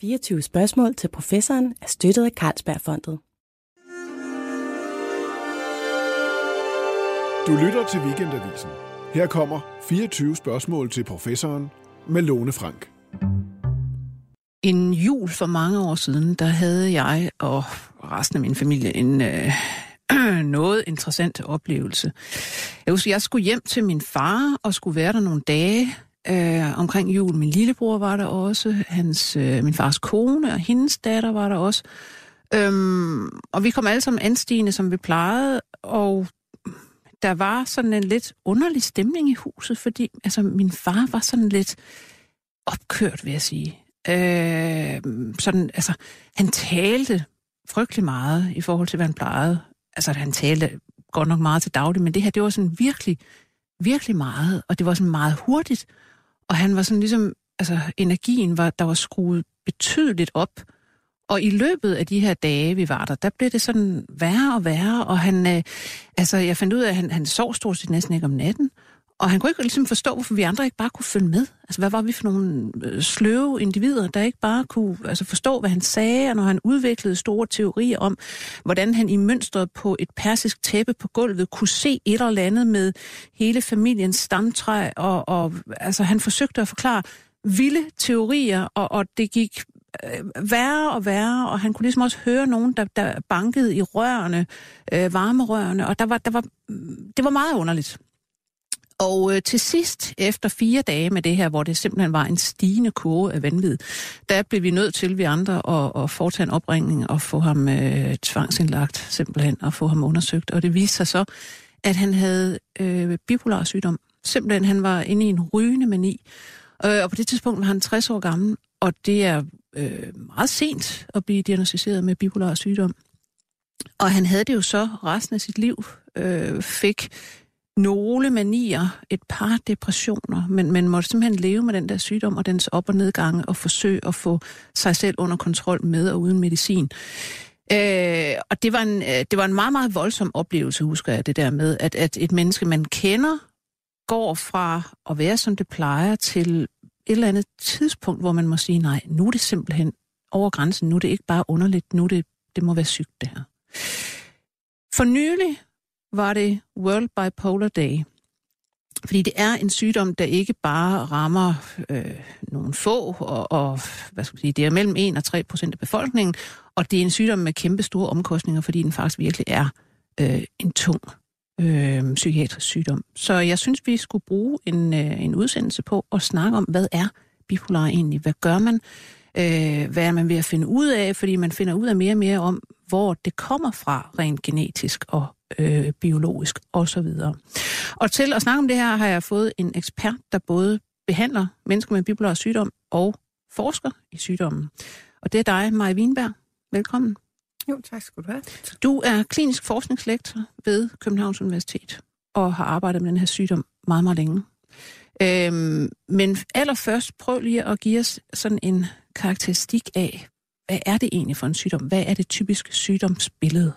24 spørgsmål til professoren er støttet af Carlsbergfondet. Du lytter til Weekendavisen. Her kommer 24 spørgsmål til professoren med Lone Frank. En jul for mange år siden, der havde jeg og resten af min familie en øh, noget interessant oplevelse. Jeg husker, jeg skulle hjem til min far og skulle være der nogle dage øh, omkring jul. Min lillebror var der også, hans, øh, min fars kone og hendes datter var der også. Øhm, og vi kom alle sammen anstigende, som vi plejede, og der var sådan en lidt underlig stemning i huset, fordi altså, min far var sådan lidt opkørt, vil jeg sige. Øh, sådan, altså, han talte frygtelig meget i forhold til, hvad han plejede. Altså, han talte godt nok meget til daglig, men det her, det var sådan virkelig, virkelig meget, og det var sådan meget hurtigt. Og han var sådan ligesom, altså, energien var, der var skruet betydeligt op. Og i løbet af de her dage, vi var der, der blev det sådan værre og værre, og han, øh, altså, jeg fandt ud af, at han, han sov stort set næsten ikke om natten, og han kunne ikke ligesom forstå, hvorfor vi andre ikke bare kunne følge med. Altså, hvad var vi for nogle øh, sløve individer, der ikke bare kunne altså, forstå, hvad han sagde, og når han udviklede store teorier om, hvordan han i mønstret på et persisk tæppe på gulvet kunne se et eller andet med hele familiens stamtræ, og, og altså, han forsøgte at forklare vilde teorier, og, og det gik øh, værre og værre, og han kunne ligesom også høre nogen, der, der bankede i rørene, øh, varmerørene, og der var, der var, mm, det var meget underligt. Og øh, til sidst, efter fire dage med det her, hvor det simpelthen var en stigende kurve af vanvid, der blev vi nødt til, vi andre, at, at foretage en opringning og få ham øh, tvangsindlagt simpelthen, og få ham undersøgt. Og det viste sig så, at han havde øh, bipolar sygdom. Simpelthen, han var inde i en rygende mani. Øh, og på det tidspunkt var han 60 år gammel, og det er øh, meget sent at blive diagnostiseret med bipolar sygdom. Og han havde det jo så resten af sit liv, øh, fik nogle manier, et par depressioner, men man måtte simpelthen leve med den der sygdom og dens op- og nedgange og forsøge at få sig selv under kontrol med og uden medicin. Øh, og det var, en, øh, det var en meget, meget voldsom oplevelse, husker jeg, det der med, at, at et menneske, man kender, går fra at være, som det plejer, til et eller andet tidspunkt, hvor man må sige, nej, nu er det simpelthen over grænsen, nu er det ikke bare underligt, nu er det, det må være sygt, det her. For nylig var det World Bipolar Day. Fordi det er en sygdom, der ikke bare rammer øh, nogle få, og, og hvad skal man sige, det er mellem 1 og 3 procent af befolkningen, og det er en sygdom med kæmpe store omkostninger, fordi den faktisk virkelig er øh, en tung øh, psykiatrisk sygdom. Så jeg synes, vi skulle bruge en, øh, en udsendelse på at snakke om, hvad er bipolar egentlig? Hvad gør man? Øh, hvad er man ved at finde ud af? Fordi man finder ud af mere og mere om, hvor det kommer fra rent genetisk og øh, biologisk osv. Og, og til at snakke om det her har jeg fået en ekspert, der både behandler mennesker med bipolar sygdom og forsker i sygdommen. Og det er dig, Maja Wienberg. Velkommen. Jo, tak skal du have. Du er klinisk forskningslektor ved Københavns Universitet og har arbejdet med den her sygdom meget, meget længe. Øhm, men allerførst prøv lige at give os sådan en karakteristik af, hvad er det egentlig for en sygdom? Hvad er det typiske sygdomsbillede?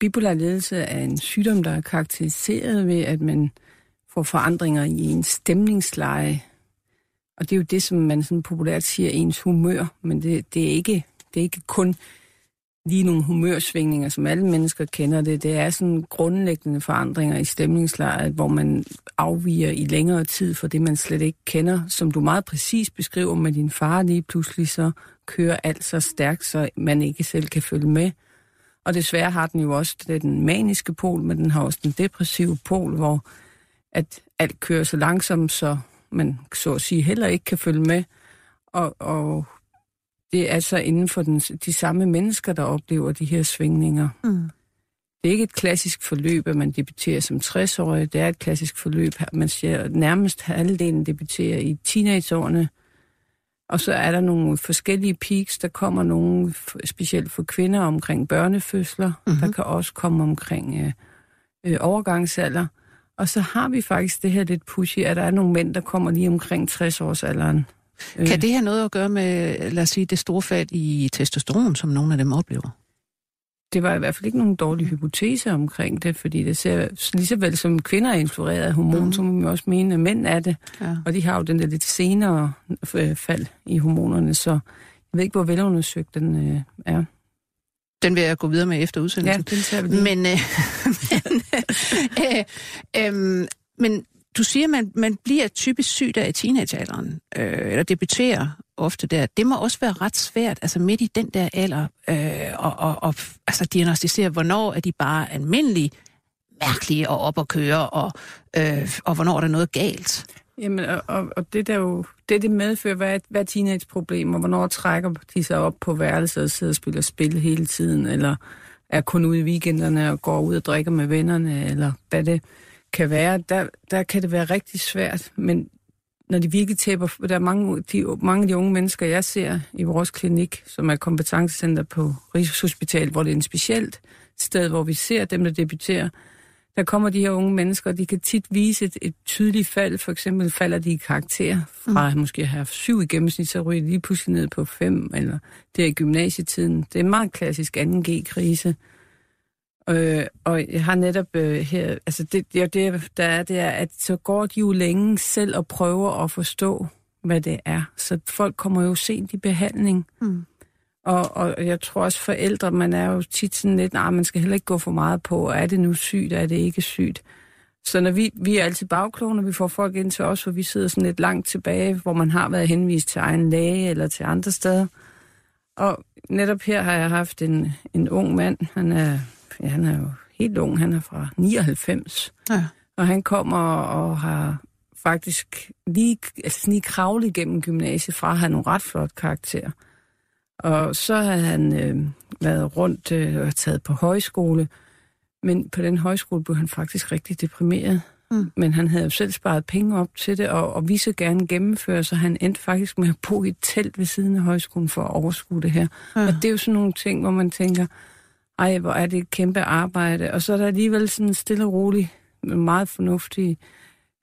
Bipolar ledelse er en sygdom, der er karakteriseret ved, at man får forandringer i en stemningsleje. Og det er jo det, som man sådan populært siger, ens humør. Men det, det, er, ikke, det er ikke kun lige nogle humørsvingninger, som alle mennesker kender det. Det er sådan grundlæggende forandringer i stemningslejet, hvor man afviger i længere tid for det, man slet ikke kender. Som du meget præcis beskriver med din far lige pludselig, så kører alt så stærkt, så man ikke selv kan følge med. Og desværre har den jo også det den maniske pol, men den har også den depressive pol, hvor at alt kører så langsomt, så man så at sige heller ikke kan følge med. Og, og det er altså inden for den, de samme mennesker, der oplever de her svingninger. Mm. Det er ikke et klassisk forløb, at man debuterer som 60-årig. Det er et klassisk forløb, man siger nærmest halvdelen debuterer i teenageårene. Og så er der nogle forskellige peaks. Der kommer nogle, specielt for kvinder, omkring børnefødsler. Mm-hmm. Der kan også komme omkring øh, øh, overgangsalder. Og så har vi faktisk det her lidt pushy, at der er nogle mænd, der kommer lige omkring 60-årsalderen. Kan øh. det have noget at gøre med, lad os sige, det store fald i testosteron, som nogle af dem oplever? Det var i hvert fald ikke nogen dårlig hypotese omkring det, fordi det ser lige så vel som kvinder er influeret af hormon, mm. så må man også mene, at mænd er det. Ja. Og de har jo den der lidt senere fald i hormonerne, så jeg ved ikke, hvor velundersøgt den øh, er. Den vil jeg gå videre med efter udsendelsen. Ja, den tager vi lige. Men, øh, men, øh, øh, men du siger, at man, man bliver typisk syg der i teenagealderen, øh, eller debuterer ofte der. Det må også være ret svært, altså midt i den der alder, øh, og, og, og altså diagnostisere, hvornår er de bare almindelige, mærkelige og op at køre, og, øh, og hvornår er der noget galt. Jamen, og, og det der jo, det det medfører, hvad, hvad er teenageproblemer, hvornår trækker de sig op på værelset og sidder og spiller spil hele tiden, eller er kun ude i weekenderne og går ud og drikker med vennerne, eller hvad det kan være, der, der kan det være rigtig svært, men når de virkelig tæber, der er mange, de, mange af de unge mennesker, jeg ser i vores klinik, som er kompetencecenter på Rigshospital, hvor det er en specielt sted, hvor vi ser dem, der debuterer, der kommer de her unge mennesker, og de kan tit vise et, et tydeligt fald. For eksempel falder de i karakter fra mm. måske at have syv i gennemsnit, så ryger de lige pludselig ned på fem, eller det er i gymnasietiden. Det er en meget klassisk 2G-krise. Øh, og jeg har netop øh, her, altså det, det, det, der er, det er, at så går de jo længe selv og prøver at forstå, hvad det er. Så folk kommer jo sent i behandling. Mm. Og, og jeg tror også forældre, man er jo tit sådan lidt, nej, man skal heller ikke gå for meget på, er det nu sygt, er det ikke sygt? Så når vi, vi er altid bagkloge, når vi får folk ind til os, hvor vi sidder sådan lidt langt tilbage, hvor man har været henvist til egen læge eller til andre steder. Og netop her har jeg haft en, en ung mand, han er ja, han er jo helt ung, han er fra 99. Ja. Og han kommer og har faktisk lige, altså lige kravlet igennem gymnasiet fra at have nogle ret flot karakter. Og så har han øh, været rundt øh, og taget på højskole, men på den højskole blev han faktisk rigtig deprimeret. Mm. Men han havde jo selv sparet penge op til det, og, og vi så gerne gennemføre, så han endte faktisk med at bo i et telt ved siden af højskolen for at overskue det her. Ja. Og det er jo sådan nogle ting, hvor man tænker, ej, hvor er det et kæmpe arbejde. Og så er der alligevel sådan stille og roligt, meget fornuftige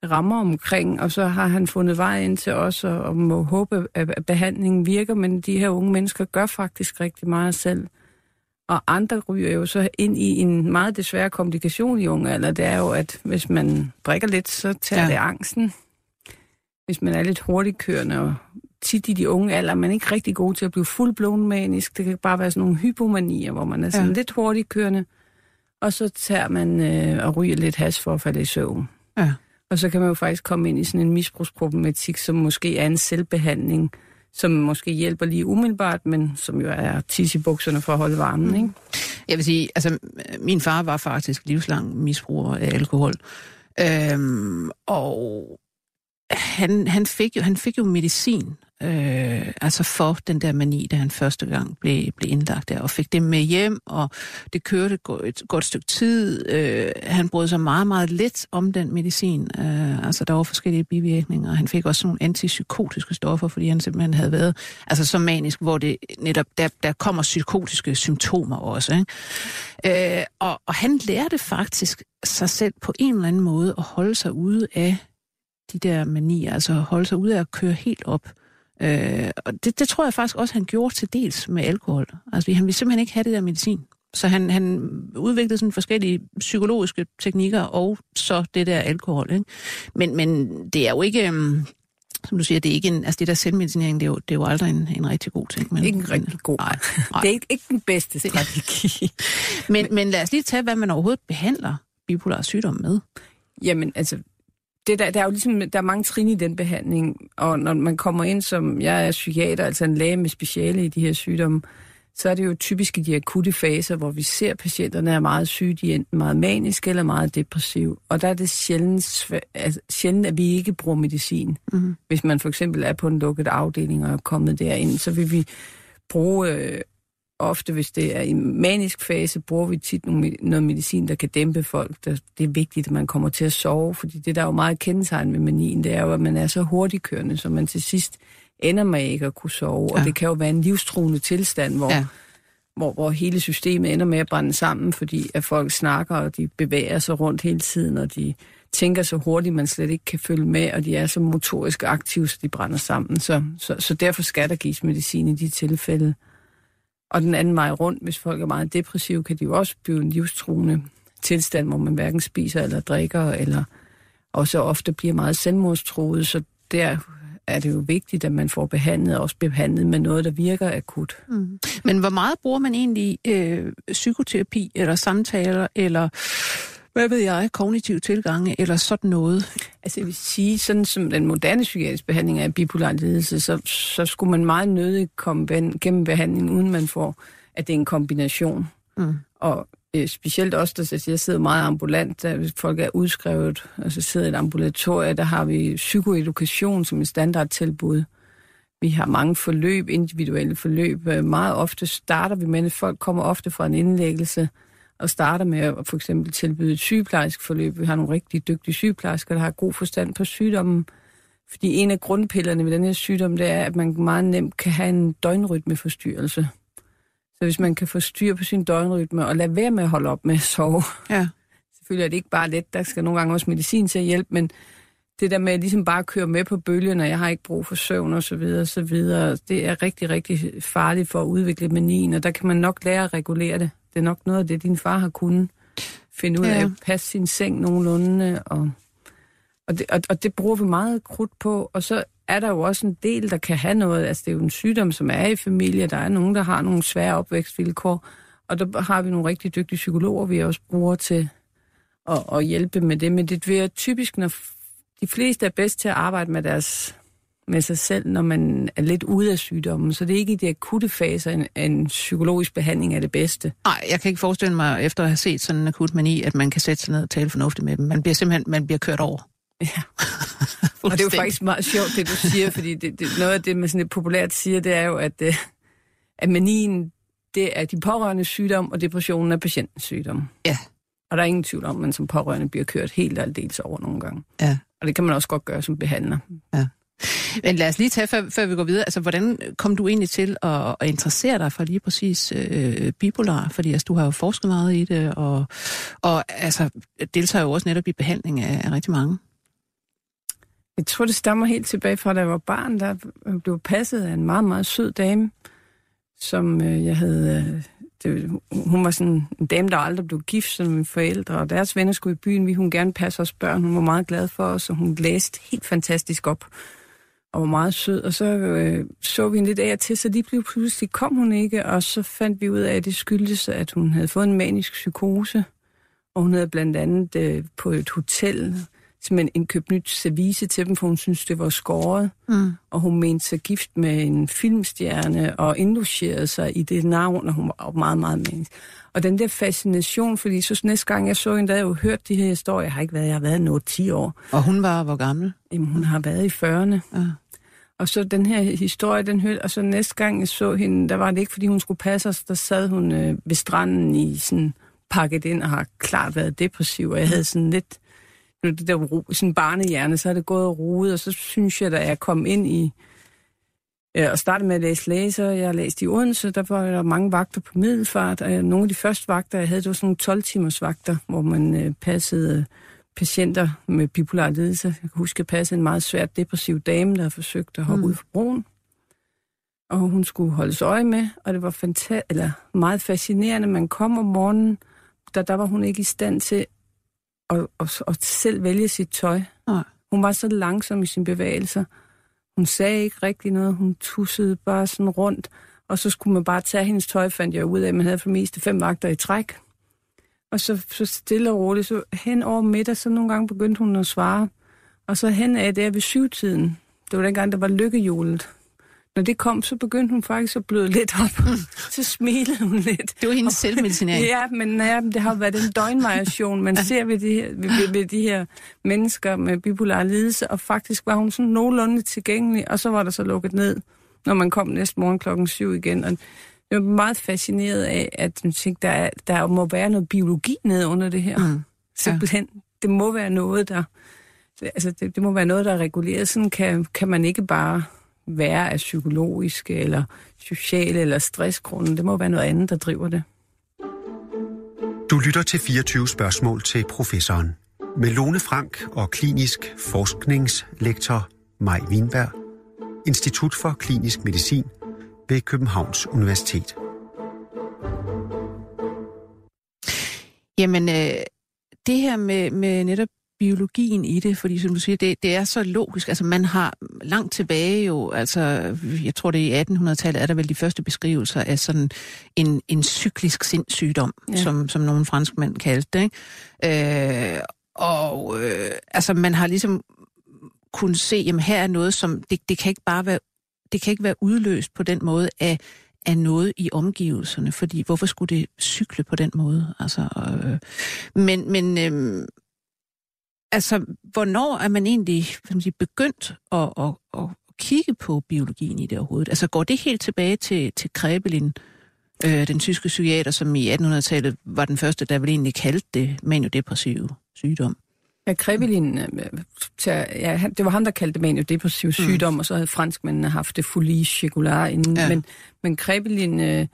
rammer omkring, og så har han fundet vej ind til os, og, og må håbe, at behandlingen virker, men de her unge mennesker gør faktisk rigtig meget selv. Og andre ryger jo så ind i en meget desværre komplikation i unge alder, det er jo, at hvis man drikker lidt, så tager ja. det angsten. Hvis man er lidt hurtigt kørende og tit i de unge alder, man er ikke rigtig god til at blive fuldblåen manisk. Det kan bare være sådan nogle hypomanier, hvor man er sådan ja. lidt hurtigt kørende, og så tager man øh, og ryger lidt has for at falde i søvn. Ja. Og så kan man jo faktisk komme ind i sådan en misbrugsproblematik, som måske er en selvbehandling, som måske hjælper lige umiddelbart, men som jo er tis i bukserne for at holde varmen, mm. ikke? Jeg vil sige, altså, min far var faktisk livslang misbruger af alkohol. Øhm, og han, han, fik jo, han fik jo medicin øh, altså for den der mani, da han første gang blev, blev indlagt der, og fik det med hjem, og det kørte et godt stykke tid. Øh, han brød sig meget, meget lidt om den medicin. Øh, altså, der var forskellige bivirkninger. Han fik også nogle antipsykotiske stoffer, fordi han simpelthen havde været altså, så manisk, hvor det netop, der, der kommer psykotiske symptomer også. Ikke? Øh, og, og han lærte faktisk sig selv på en eller anden måde at holde sig ude af de der manier, altså holde sig ude af at køre helt op. Øh, og det, det tror jeg faktisk også, han gjorde til dels med alkohol. Altså, han ville simpelthen ikke have det der medicin. Så han, han udviklede sådan forskellige psykologiske teknikker, og så det der alkohol. Ikke? Men, men det er jo ikke... Um, som du siger, det er ikke en, altså det der selvmedicinering, det er jo, det er jo aldrig en, en rigtig god ting. Men, ikke en rigtig god. Nej, nej. Det er ikke, ikke den bedste strategi. men, men lad os lige tage, hvad man overhovedet behandler bipolar sygdom med. Jamen, altså, det der, der er jo ligesom, der er mange trin i den behandling, og når man kommer ind som, jeg er psykiater, altså en læge med speciale i de her sygdomme, så er det jo typisk i de akutte faser, hvor vi ser, at patienterne er meget syge, de er enten meget maniske eller meget depressive. Og der er det sjældent, altså, sjældent at vi ikke bruger medicin. Mm-hmm. Hvis man for eksempel er på en lukket afdeling og er kommet derind, så vil vi bruge øh, ofte, hvis det er i manisk fase, bruger vi tit noget medicin, der kan dæmpe folk. Det er vigtigt, at man kommer til at sove, fordi det der er jo meget kendetegn ved manien, det er jo, at man er så hurtigkørende, så man til sidst ender med ikke at kunne sove. Ja. Og det kan jo være en livstruende tilstand, hvor, ja. hvor, hvor hele systemet ender med at brænde sammen, fordi at folk snakker, og de bevæger sig rundt hele tiden, og de tænker så hurtigt, man slet ikke kan følge med, og de er så motorisk aktive, så de brænder sammen. Så, så, så derfor skal der gives medicin i de tilfælde. Og den anden vej rundt, hvis folk er meget depressive, kan de jo også blive en livstruende tilstand, hvor man hverken spiser eller drikker, eller også ofte bliver meget selvmordstroet. Så der er det jo vigtigt, at man får behandlet, og også behandlet med noget, der virker akut. Mm. Men hvor meget bruger man egentlig øh, psykoterapi, eller samtaler, eller hvad ved jeg, kognitiv tilgange, eller sådan noget? Altså jeg vil sige, sådan som den moderne psykiatriske behandling af bipolar lidelse, så, så skulle man meget nødigt komme gennem behandlingen, uden man får, at det er en kombination. Mm. Og øh, specielt også, der jeg sidder meget ambulant, der folk er udskrevet, altså sidder i et ambulatorie, der har vi psykoedukation som et standardtilbud. Vi har mange forløb, individuelle forløb. Meget ofte starter vi med, at folk kommer ofte fra en indlæggelse, og starter med at for eksempel tilbyde et sygeplejersk forløb. Vi har nogle rigtig dygtige sygeplejersker, der har god forstand på sygdommen. Fordi en af grundpillerne ved den her sygdom, det er, at man meget nemt kan have en døgnrytmeforstyrrelse. Så hvis man kan få styr på sin døgnrytme og lade være med at holde op med at sove. Ja. Selvfølgelig er det ikke bare let, der skal nogle gange også medicin til at hjælpe, men det der med at ligesom bare køre med på bølgen, og jeg har ikke brug for søvn og så videre, og så videre, det er rigtig, rigtig farligt for at udvikle manien, og der kan man nok lære at regulere det. Det er nok noget af det, din far har kunnet finde ud af, ja. at passe sin seng nogenlunde, og, og, det, og, og det bruger vi meget krudt på, og så er der jo også en del, der kan have noget, altså det er jo en sygdom, som er i familie, der er nogen, der har nogle svære opvækstvilkår, og der har vi nogle rigtig dygtige psykologer, vi også bruger til at, at hjælpe med det, men det er typisk, når de fleste er bedst til at arbejde med deres med sig selv, når man er lidt ude af sygdommen. Så det er ikke i de akutte faser, en, en psykologisk behandling er det bedste. Nej, jeg kan ikke forestille mig, efter at have set sådan en akut mani, at man kan sætte sig ned og tale fornuftigt med dem. Man bliver simpelthen man bliver kørt over. Ja. og det er jo faktisk meget sjovt, det du siger, fordi det, det, noget af det, man sådan lidt populært siger, det er jo, at, øh, at manien, det er de pårørende sygdom, og depressionen er patientens sygdom. Ja. Og der er ingen tvivl om, at man som pårørende bliver kørt helt aldeles over nogle gange. Ja. Og det kan man også godt gøre som behandler. Ja. Men lad os lige tage, før, før vi går videre, altså hvordan kom du egentlig til at, at interessere dig for lige præcis øh, bipolar? Fordi altså, du har jo forsket meget i det, og, og altså, deltager jo også netop i behandling af, af rigtig mange. Jeg tror, det stammer helt tilbage fra, da jeg var barn. Der blev passet af en meget, meget sød dame, som øh, jeg havde... Øh, det, hun var sådan en dame, der aldrig blev gift som mine forældre, og deres venner skulle i byen. Vi hun gerne passe os børn. Hun var meget glad for os, og hun læste helt fantastisk op og var meget sød. Og så øh, så vi en lidt af til, så lige pludselig kom hun ikke, og så fandt vi ud af, at det skyldtes, at hun havde fået en manisk psykose, og hun havde blandt andet øh, på et hotel simpelthen indkøbt nyt service til dem, for hun synes det var skåret. Mm. Og hun mente sig gift med en filmstjerne og indlogerede sig i det navn, og hun var meget, meget menneske. Og den der fascination, fordi så næste gang jeg så hende, der havde jeg jo hørt de her historier. Jeg har ikke været, jeg har været noget 10 år. Og hun var hvor gammel? Jamen, hun har været i 40'erne. Ja. Og så den her historie, den hørte, og så næste gang jeg så hende, der var det ikke, fordi hun skulle passe os, der sad hun øh, ved stranden i sådan pakket ind og har klart været depressiv, og jeg havde sådan lidt, det der ro, sådan barnehjerne, så har det gået og roet, og så synes jeg, da jeg kom ind i, øh, og startede med at læse læser, jeg har læst i Odense, der var der mange vagter på middelfart, og nogle af de første vagter, jeg havde, det var sådan nogle 12-timers vagter, hvor man øh, passede øh, patienter med bipolar lidelse. Jeg kan huske, at passe en meget svært depressiv dame, der har forsøgt at hoppe mm. ud fra broen. Og hun skulle holdes øje med, og det var fanta- eller meget fascinerende. Man kom om morgenen, der, der var hun ikke i stand til at, at, at selv vælge sit tøj. Nej. Hun var så langsom i sine bevægelser. Hun sagde ikke rigtig noget. Hun tussede bare sådan rundt. Og så skulle man bare tage hendes tøj, fandt jeg ud af. Man havde for mest fem vagter i træk. Og så, så stille og roligt, så hen over middag, så nogle gange begyndte hun at svare. Og så hen af der ved syvtiden, det var dengang, der var lykkehjulet. Når det kom, så begyndte hun faktisk at bløde lidt op. så smilede hun lidt. Det var hendes selvmedicinering. Ja, men ja, det har været en døgnvariation, man ser ved de, her, ved, ved de her mennesker med bipolar lidelse, og faktisk var hun sådan nogenlunde tilgængelig, og så var der så lukket ned, når man kom næste morgen klokken syv igen. Og jeg er meget fascineret af, at jeg tænkte, der, er, der må være noget biologi nede under det her. Mm. Simpelthen. Ja. Det må være noget, der... Altså, det, det må være noget, der er reguleret. Sådan kan, kan man ikke bare være af psykologiske eller sociale eller stressgrunden. Det må være noget andet, der driver det. Du lytter til 24 spørgsmål til professoren. Med Lone Frank og klinisk forskningslektor Maj Winberg, Institut for Klinisk Medicin ved Københavns Universitet. Jamen, øh, det her med, med netop biologien i det, fordi som du siger, det, det er så logisk. Altså man har langt tilbage jo, altså jeg tror det er i 1800-tallet, er der vel de første beskrivelser af sådan en, en cyklisk sindssygdom, ja. som, som nogle franskmænd kaldte det. Ikke? Øh, og øh, altså man har ligesom kunne se, jamen her er noget, som det, det kan ikke bare være det kan ikke være udløst på den måde af, af noget i omgivelserne, fordi hvorfor skulle det cykle på den måde? Altså, øh, men men øh, altså, hvornår er man egentlig man sige, begyndt at, at, at kigge på biologien i det overhovedet? Altså, går det helt tilbage til, til Krebelin, øh, den tyske psykiater, som i 1800-tallet var den første, der vel egentlig kaldte det maniodepressiv sygdom? Ja, Krebelin, øh, ja, det var ham, der kaldte det maniodepressiv mm. sygdom, mm. og så havde franskmændene haft det folie circular inden. Ja. Men, men Krebelin, øh,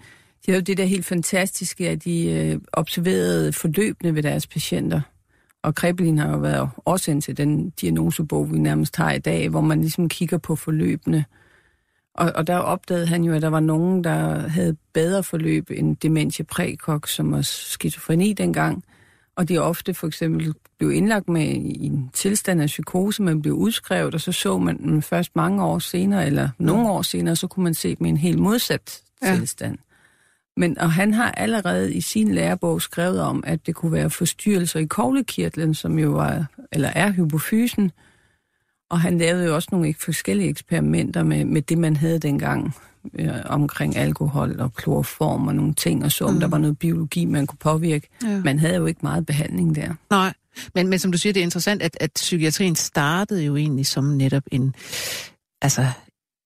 de havde jo det der helt fantastiske, at de øh, observerede forløbende ved deres patienter. Og Krebelin har jo været årsagen til den diagnosebog, vi nærmest har i dag, hvor man ligesom kigger på forløbene. Og, og der opdagede han jo, at der var nogen, der havde bedre forløb end dementia præcox, som var skizofreni dengang. Og de ofte for eksempel blev indlagt med i en tilstand af psykose, man blev udskrevet, og så så man dem først mange år senere, eller nogle år senere, så kunne man se dem i en helt modsat ja. tilstand. Men, og han har allerede i sin lærebog skrevet om, at det kunne være forstyrrelser i koglekirtlen, som jo var, eller er hypofysen. Og han lavede jo også nogle forskellige eksperimenter med, med det, man havde dengang øh, omkring alkohol og kloroform og nogle ting, og så om mm. der var noget biologi, man kunne påvirke. Ja. Man havde jo ikke meget behandling der. Nej, men, men som du siger, det er interessant, at, at psykiatrien startede jo egentlig som netop en, altså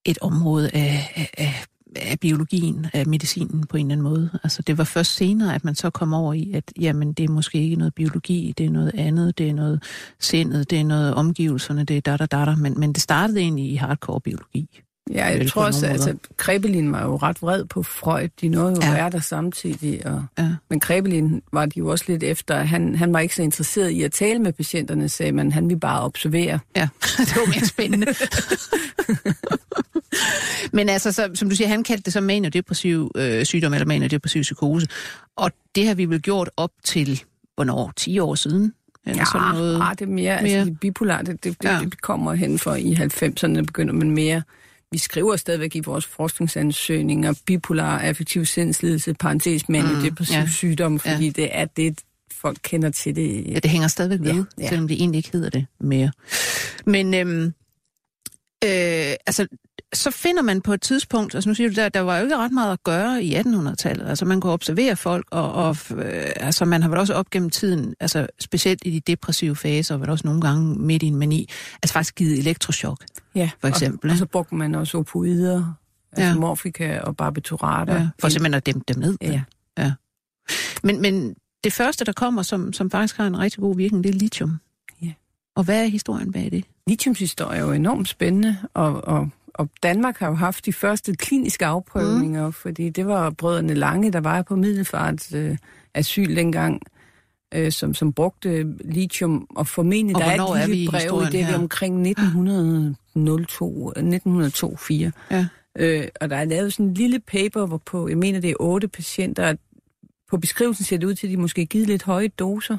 et område af, af, af af biologien, af medicinen på en eller anden måde. Altså det var først senere, at man så kom over i, at jamen, det er måske ikke noget biologi, det er noget andet, det er noget sindet, det er noget omgivelserne, det er da, da, da, da. Men, men det startede egentlig i hardcore biologi. Ja, jeg tror også, altså, Krebelin var jo ret vred på Freud. De nåede jo ja. at være der samtidig. Og, ja. Men Krebelin var de jo også lidt efter. Han, han var ikke så interesseret i at tale med patienterne, sagde man. Han ville bare observere. Ja, det var mere spændende. Men altså, så, som du siger, han kaldte det så maniodepressiv øh, sygdom eller maniodepressiv psykose. Og det har vi vel gjort op til, hvornår, 10 år siden? Eller ja, sådan noget ah, det er mere, mere. Altså, bipolar, det, det, det, ja. det kommer hen for i 90'erne, begynder man mere vi skriver stadigvæk i vores forskningsansøgninger bipolar affektiv sindslidelse, parentes maniodepressiv mm, ja. sygdom, fordi ja. det er det, folk kender til det. Ja, det hænger stadigvæk ved, ja, ja. selvom det egentlig ikke hedder det mere. Men øhm, øh, altså, så finder man på et tidspunkt, altså nu siger du, der, der var jo ikke ret meget at gøre i 1800-tallet. Altså man kunne observere folk, og, og øh, altså man har vel også op gennem tiden, altså specielt i de depressive faser, og også nogle gange midt i en mani, altså faktisk givet elektroshock, ja, for eksempel. Og, og så brugte man også opioider, altså ja. morfika og barbiturater. Ja, for simpelthen at dæmpe dem ned. Ja. ja. Men, men det første, der kommer, som, som faktisk har en rigtig god virkning, det er lithium. Ja. Og hvad er historien bag det? Lithiums historie er jo enormt spændende, og, og og Danmark har jo haft de første kliniske afprøvninger, mm. fordi det var brødrene Lange, der var på Middelfart øh, asyl dengang, øh, som, som brugte lithium, og formentlig, og der er et lille brev i det, her? omkring 1902, 1902 Ja. Øh, og der er lavet sådan en lille paper, hvor på, jeg mener, det er otte patienter, på beskrivelsen ser det ud til, at de måske givet lidt høje doser.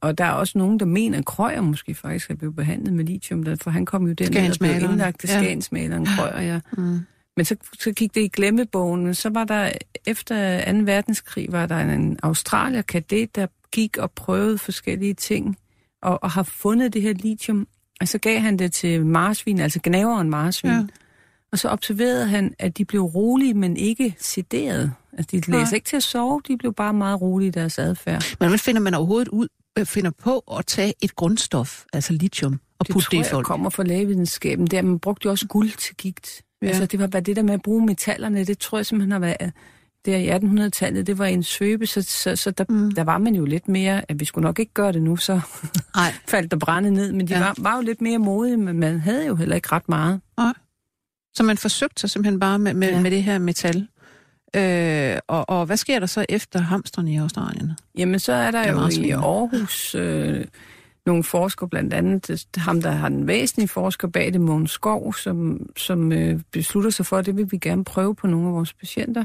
Og der er også nogen, der mener, at Krøyer måske faktisk er blevet behandlet med lithium, for han kom jo den, der blev indlagt til ja. Krøyer, ja. Mm. Men så, så gik det i glemmebogen. Så var der, efter 2. verdenskrig, var der en australier kadet, der gik og prøvede forskellige ting, og, og har fundet det her lithium. Og så gav han det til marsvin, altså gnaveren marsvin. Ja. Og så observerede han, at de blev rolige, men ikke sederet. Altså, de læser ikke til at sove, de blev bare meget rolige i deres adfærd. Men hvordan finder man overhovedet ud finder på at tage et grundstof, altså lithium, og putte det i folk. Det kommer fra lægevidenskaben. Der man brugte jo også guld til gigt. Ja. Altså det var bare det der med at bruge metallerne, det tror jeg simpelthen har været der i 1800-tallet, det var en svøbe, så, så, så der, mm. der var man jo lidt mere, at vi skulle nok ikke gøre det nu, så Ej. faldt der brænde ned, men de ja. var, var jo lidt mere modige, men man havde jo heller ikke ret meget. Ej. Så man forsøgte sig simpelthen bare med, med, ja. med det her metal. Øh, og, og hvad sker der så efter hamstrene i Australien? Jamen, så er der jo i Aarhus øh, nogle forskere, blandt andet ham, der har den væsentlige forsker bag det, Måns Skov, som, som øh, beslutter sig for, at det vil vi gerne prøve på nogle af vores patienter.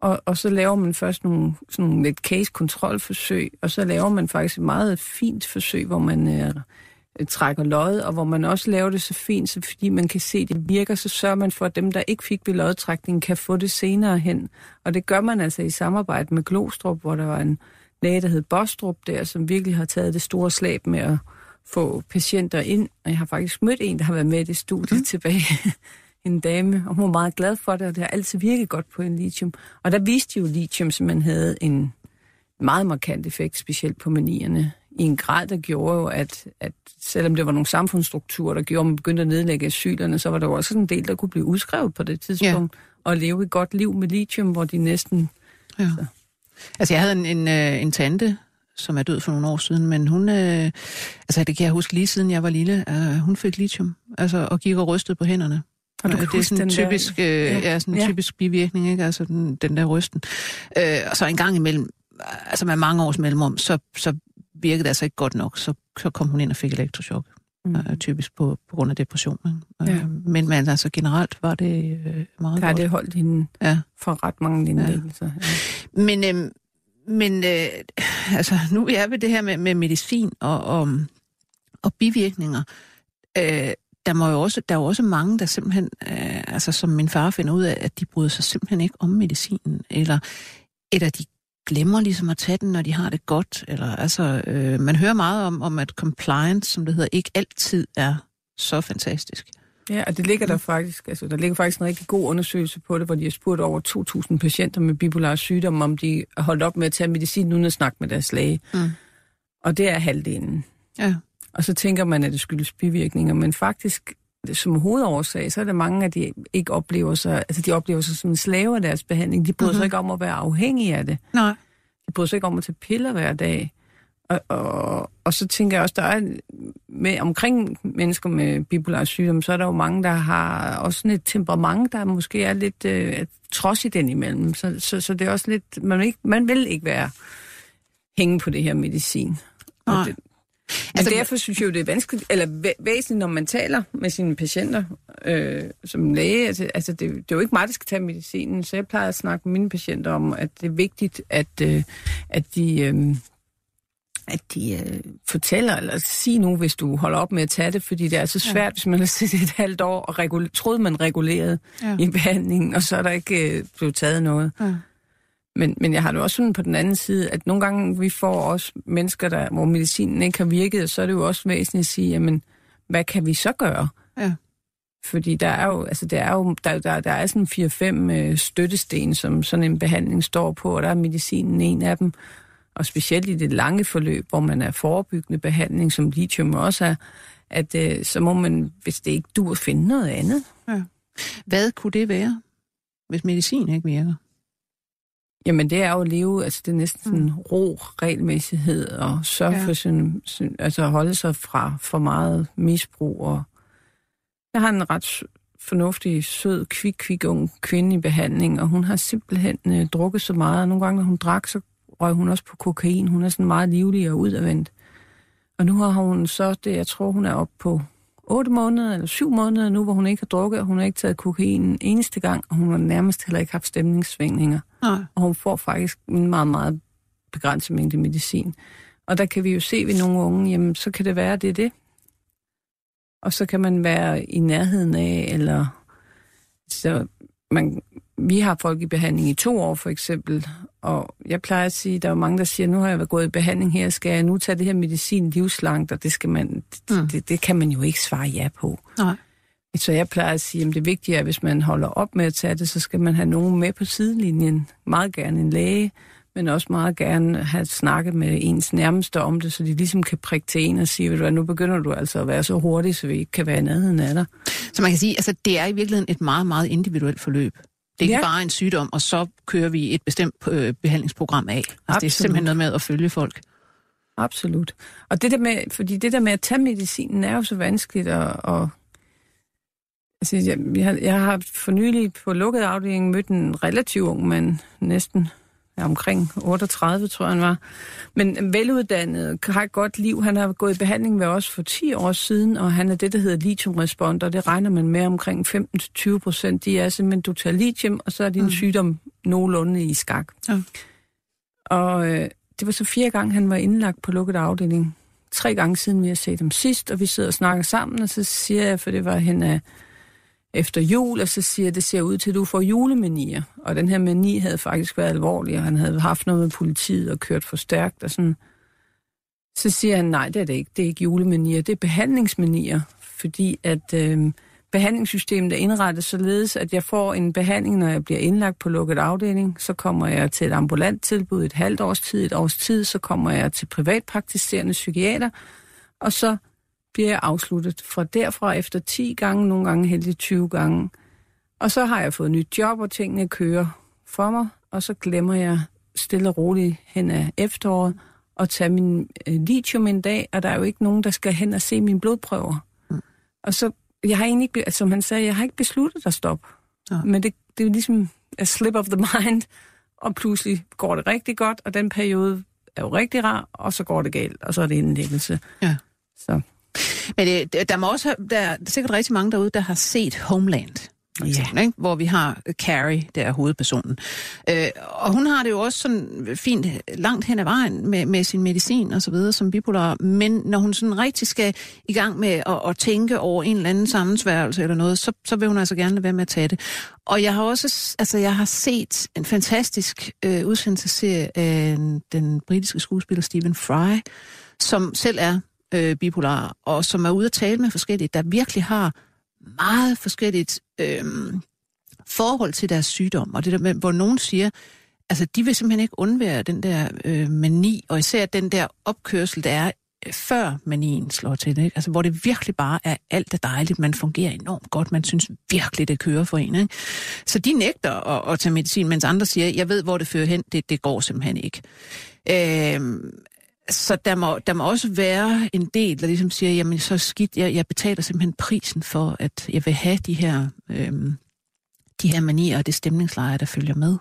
Og, og så laver man først nogle, sådan nogle lidt case-kontrolforsøg, og så laver man faktisk et meget fint forsøg, hvor man øh, trækker lod, og hvor man også laver det så fint, så fordi man kan se, at det virker, så sørger man for, at dem, der ikke fik ved lodtrækningen, kan få det senere hen. Og det gør man altså i samarbejde med Glostrup, hvor der var en læge, der hed Bostrup der, som virkelig har taget det store slag med at få patienter ind. Og jeg har faktisk mødt en, der har været med i det studie mm. tilbage. en dame, og hun var meget glad for det, og det har altid virket godt på en lithium. Og der viste de jo lithium, som man havde en meget markant effekt, specielt på manierne, i en grad, der gjorde jo, at, at selvom det var nogle samfundsstrukturer, der gjorde, at man begyndte at nedlægge asylerne, så var der jo også en del, der kunne blive udskrevet på det tidspunkt, ja. og leve et godt liv med lithium, hvor de næsten... Ja. Så. Altså, jeg havde en, en, øh, en tante, som er død for nogle år siden, men hun, øh, altså det kan jeg huske lige siden jeg var lille, øh, hun fik lithium, altså, og gik og rystede på hænderne. Og du det er sådan en typisk, der... øh, ja. Ja, sådan en ja. typisk bivirkning, ikke? Altså den, den der rysten. Øh, og så en gang imellem, altså med mange års mellemrum, så, så virkede det altså ikke godt nok. Så, så kom hun ind og fik elektroshock. Mm. Øh, typisk på, på grund af depression. Ikke? Ja. Øh, men, men altså generelt var det øh, meget Der godt. det holdt hende ja. for ret mange indlæggelser. Ja. Ja. Men, øh, men øh, altså, nu er vi ved det her med, med medicin og, og, og bivirkninger. Øh, der, må jo også, der er jo også mange, der simpelthen, øh, altså som min far finder ud af, at de bryder sig simpelthen ikke om medicinen, eller, eller de glemmer ligesom at tage den, når de har det godt. Eller, altså, øh, man hører meget om, om, at compliance, som det hedder, ikke altid er så fantastisk. Ja, og det ligger der faktisk, altså der ligger faktisk en rigtig god undersøgelse på det, hvor de har spurgt over 2.000 patienter med bipolar sygdom, om de har holdt op med at tage medicin uden at snakke med deres læge. Mm. Og det er halvdelen. Ja. Og så tænker man, at det skyldes bivirkninger, men faktisk som hovedårsag, så er der mange, at de ikke oplever sig, altså de oplever sig som en slave af deres behandling. De bryder mm-hmm. sig ikke om at være afhængige af det. Nej. De bryder sig ikke om at tage piller hver dag. Og, og, og så tænker jeg også, der er med, omkring mennesker med bipolar sygdom, så er der jo mange, der har også sådan et temperament, der måske er lidt øh, trods i den imellem. Så, så, så det er også lidt, man vil ikke, man vil ikke være hænge på det her medicin. Nej. det, Altså, derfor synes jeg jo, det er vanskeligt, eller væ- væsentligt, når man taler med sine patienter øh, som læge. Altså, altså det, det er jo ikke mig, der skal tage medicinen, så jeg plejer at snakke med mine patienter om, at det er vigtigt, at, øh, at de... Øh, at de øh, fortæller, eller siger nu, hvis du holder op med at tage det, fordi det er så svært, ja. hvis man har siddet et halvt år og regul- troede, man regulerede ja. i behandlingen, og så er der ikke øh, blevet taget noget. Ja. Men, men jeg har det også sådan på den anden side, at nogle gange vi får også mennesker, der, hvor medicinen ikke har virket, så er det jo også væsentligt at sige, jamen, hvad kan vi så gøre? Ja. Fordi der er jo, altså der er jo, der, der, der er sådan 4-5 øh, støttesten, som sådan en behandling står på, og der er medicinen en af dem. Og specielt i det lange forløb, hvor man er forebyggende behandling, som lithium også er, at øh, så må man, hvis det ikke dur, finde noget andet. Ja. Hvad kunne det være, hvis medicin ikke virker? Jamen, det er jo at leve, altså det er næsten sådan mm. ro, regelmæssighed og sørge ja. for sin, sin, altså holde sig fra for meget misbrug. Og jeg har en ret fornuftig, sød, kvik, kvik ung kvinde i behandling, og hun har simpelthen øh, drukket så meget, og nogle gange, når hun drak, så røg hun også på kokain. Hun er sådan meget livlig og udadvendt. Og nu har hun så det, jeg tror, hun er op på 8 måneder eller 7 måneder nu, hvor hun ikke har drukket, og hun har ikke taget kokain en eneste gang, og hun har nærmest heller ikke haft stemningssvingninger. Nej. Og hun får faktisk en meget, meget begrænset mængde medicin. Og der kan vi jo se ved nogle unge, jamen så kan det være, det er det. Og så kan man være i nærheden af, eller så man, vi har folk i behandling i to år for eksempel, og jeg plejer at sige, der er mange, der siger, nu har jeg været gået i behandling her, skal jeg nu tage det her medicin livslangt, og det, skal man, mm. det, det kan man jo ikke svare ja på. Nej. Så jeg plejer at sige, at det vigtige er, at hvis man holder op med at tage det, så skal man have nogen med på sidelinjen. Meget gerne en læge, men også meget gerne have snakket med ens nærmeste om det, så de ligesom kan prikke til en og sige, at nu begynder du altså at være så hurtig, så vi ikke kan være i nærheden af dig. Så man kan sige, at altså, det er i virkeligheden et meget, meget individuelt forløb. Det er ja. ikke bare en sygdom, og så kører vi et bestemt øh, behandlingsprogram af. Altså, det er simpelthen noget med at følge folk. Absolut. Og det der med, fordi det der med at tage medicinen er jo så vanskeligt, og, og altså, jeg, jeg, har, jeg har for nylig på lukket afdeling mødt en relativt ung mand, næsten ja, omkring 38, tror jeg han var. Men veluddannet, har et godt liv. Han har gået i behandling med os for 10 år siden, og han er det, der hedder lithiumresponder. Det regner man med omkring 15-20 procent. De er simpelthen, du tager lithium, og så er din mm. sygdom nogenlunde i skak. Ja. Og øh, det var så fire gange, han var indlagt på lukket afdeling. Tre gange siden vi har set ham sidst, og vi sidder og snakker sammen, og så siger jeg, for det var hen af efter jul, og så siger det ser ud til, at du får julemanier. Og den her mani havde faktisk været alvorlig, og han havde haft noget med politiet og kørt for stærkt og sådan. Så siger han, nej, det er det ikke. Det er ikke julemanier, det er behandlingsmanier. Fordi at øh, behandlingssystemet er indrettet således, at jeg får en behandling, når jeg bliver indlagt på lukket afdeling. Så kommer jeg til et ambulant tilbud et halvt års tid, et års tid. Så kommer jeg til privatpraktiserende psykiater. Og så bliver jeg afsluttet fra derfra efter 10 gange, nogle gange heldigt 20 gange. Og så har jeg fået nyt job, og tingene kører for mig, og så glemmer jeg stille og roligt hen af efteråret og tage min øh, lithium en dag, og der er jo ikke nogen, der skal hen og se mine blodprøver. Mm. Og så, jeg har egentlig ikke, som han sagde, jeg har ikke besluttet at stoppe. Ja. Men det, det er jo ligesom a slip of the mind, og pludselig går det rigtig godt, og den periode er jo rigtig rar, og så går det galt, og så er det indlæggelse. Ja. Så. Men det, der, må også, der er sikkert rigtig mange derude, der har set Homeland. Eksempel, Ja. ikke? Hvor vi har Carrie, der er hovedpersonen. Øh, og hun har det jo også sådan fint langt hen ad vejen med, med sin medicin og så videre som bipolar. Men når hun sådan rigtig skal i gang med at, at tænke over en eller anden sammensværgelse eller noget, så, så vil hun altså gerne lade være med at tage det. Og jeg har også altså jeg har set en fantastisk øh, udsendelsesserie af den britiske skuespiller Stephen Fry, som selv er øh, bipolar, og som er ude at tale med forskellige, der virkelig har meget forskelligt øh, forhold til deres sygdom. Og det der med, hvor nogen siger, altså de vil simpelthen ikke undvære den der øh, mani, og især den der opkørsel, der er øh, før manien slår til. Ikke? Altså hvor det virkelig bare er alt er dejligt, man fungerer enormt godt, man synes virkelig, det kører for en. Ikke? Så de nægter at, at tage medicin, mens andre siger, jeg ved, hvor det fører hen, det, det går simpelthen ikke. Øh, så der må, der må også være en del, der ligesom siger, jamen så skidt, jeg, jeg betaler simpelthen prisen for, at jeg vil have de her, øhm, de her manier og det stemningsleje, der følger med.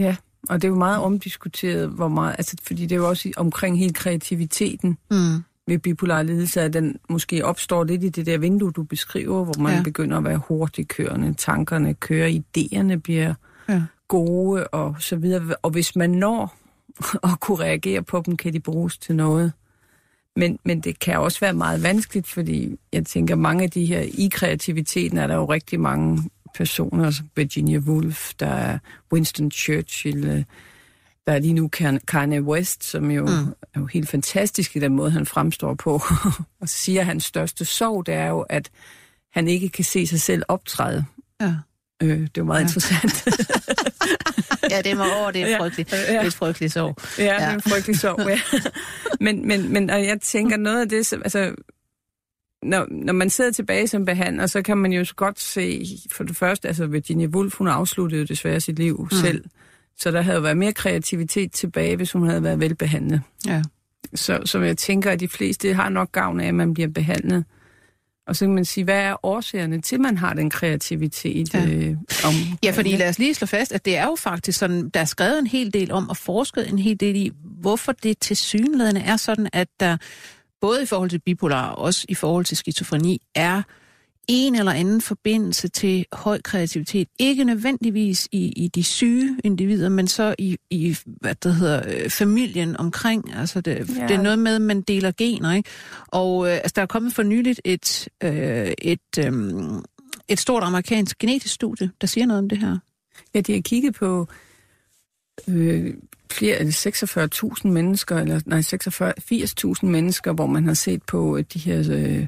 Ja, og det er jo meget omdiskuteret, hvor meget, altså, fordi det er jo også omkring hele kreativiteten Mm. ved bipolar lidelse, at den måske opstår lidt i det der vindue, du beskriver, hvor man Ja. begynder at være hurtigt kørende, tankerne kører, idéerne bliver Ja. gode og så videre. Og hvis man når at kunne reagere på dem, kan de bruges til noget. Men, men det kan også være meget vanskeligt, fordi jeg tænker, mange af de her i kreativiteten er der jo rigtig mange personer, som Virginia Woolf, der er Winston Churchill, øh, der er lige nu Kan- Kanye West, som jo Mm. er jo helt fantastisk i den måde, han fremstår på. og siger, at hans største sorg, det er jo, at han ikke kan se sig selv optræde. Ja. Øh, det er meget ja. interessant. ja, det må over, det er frygteligt. Ja. Det er et frygteligt sorg. Ja, det er en frygtelig sorg, ja. men, men, men og jeg tænker noget af det, som, altså, når, når man sidder tilbage som behandler, så kan man jo så godt se, for det første, altså Virginia Woolf, hun afsluttede jo desværre sit liv Mm. selv, så der havde været mere kreativitet tilbage, hvis hun havde været velbehandlet. Ja. Så, så jeg tænker, at de fleste har nok gavn af, at man bliver behandlet. Og så kan man sige, hvad er årsagerne til, at man har den kreativitet? Ja. Øh, om, Ja, fordi lad os lige slå fast, at det er jo faktisk sådan, der er skrevet en hel del om og forsket en hel del i, hvorfor det til synlædende er sådan, at der både i forhold til bipolar og også i forhold til skizofreni er en eller anden forbindelse til høj kreativitet. Ikke nødvendigvis i, i de syge individer, men så i, i hvad det hedder, øh, familien omkring. Altså det, ja. Det er noget med, at man deler gener, ikke? Og øh, altså, der er kommet for nyligt et, øh, et, øh, et stort amerikansk genetisk studie, der siger noget om det her. Ja, de har kigget på øh, flere eller 46.000 mennesker, eller nej, 46, 80.000 mennesker, hvor man har set på øh, de her øh,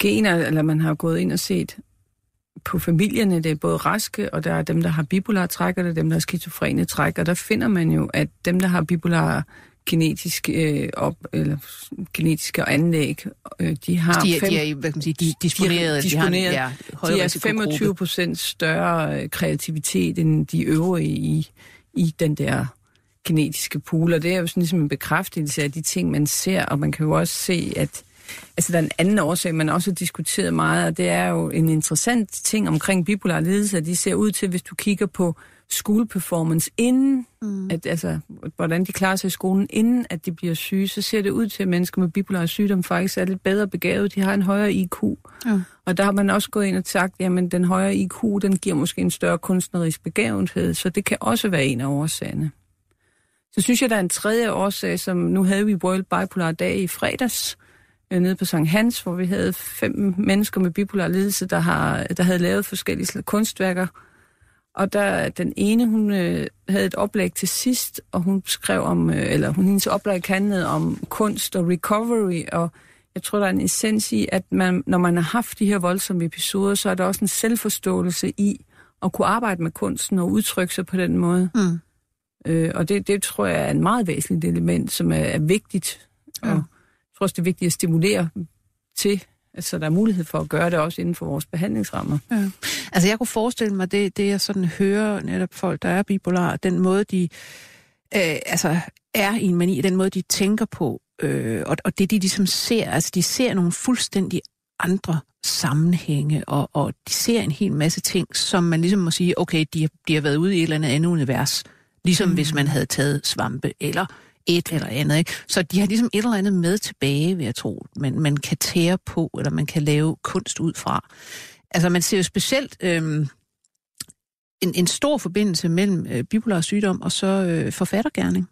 gener, eller man har gået ind og set på familierne, det er både raske, og der er dem, der har bipolar træk, og der er dem, der har skizofrene træk, og der finder man jo, at dem, der har bipolar genetisk øh, op, eller genetiske anlæg, øh, de har De er, fem- de er hvad kan man sige, de disponerede. disponeret. De har en, ja, de er risikogruppe. 25 procent større øh, kreativitet end de øvrige i, i den der genetiske pool, og det er jo sådan ligesom en bekræftelse af de ting, man ser, og man kan jo også se, at Altså, der er en anden årsag, man også har diskuteret meget, og det er jo en interessant ting omkring bipolar lidelse, at de ser ud til, hvis du kigger på school performance inden, mm. at, altså, hvordan de klarer sig i skolen, inden at de bliver syge, så ser det ud til, at mennesker med bipolar sygdom faktisk er lidt bedre begavet. De har en højere IQ. Ja. Og der har man også gået ind og sagt, jamen den højere IQ, den giver måske en større kunstnerisk begavenhed, så det kan også være en af årsagerne. Så synes jeg, der er en tredje årsag, som nu havde vi World Bipolar Dag i fredags, nede på Sankt Hans, hvor vi havde fem mennesker med bipolar lidelse, der, har, der havde lavet forskellige kunstværker, og der, den ene, hun øh, havde et oplæg til sidst, og hun skrev om, øh, eller hun, hendes oplæg handlede om kunst og recovery, og jeg tror, der er en essens i, at man, når man har haft de her voldsomme episoder, så er der også en selvforståelse i at kunne arbejde med kunsten og udtrykke sig på den måde. Mm. Øh, og det, det tror jeg er en meget væsentligt element, som er, er vigtigt. Ja. Og tror også, det er vigtigt at stimulere til så der er mulighed for at gøre det også inden for vores behandlingsrammer. Ja. Altså jeg kunne forestille mig, det, det jeg sådan hører netop folk, der er bipolar, den måde de øh, altså er i en mani, den måde de tænker på, øh, og, og det de ligesom ser, altså de ser nogle fuldstændig andre sammenhænge, og, og de ser en hel masse ting, som man ligesom må sige, okay, de har, de har været ude i et eller andet andet univers, ligesom mm. hvis man havde taget svampe, eller et eller andet. Ikke? Så de har ligesom et eller andet med tilbage, vil jeg tro, men man kan tære på, eller man kan lave kunst ud fra. Altså man ser jo specielt øhm, en, en stor forbindelse mellem øh, bipolar sygdom og så øh, forfattergærning.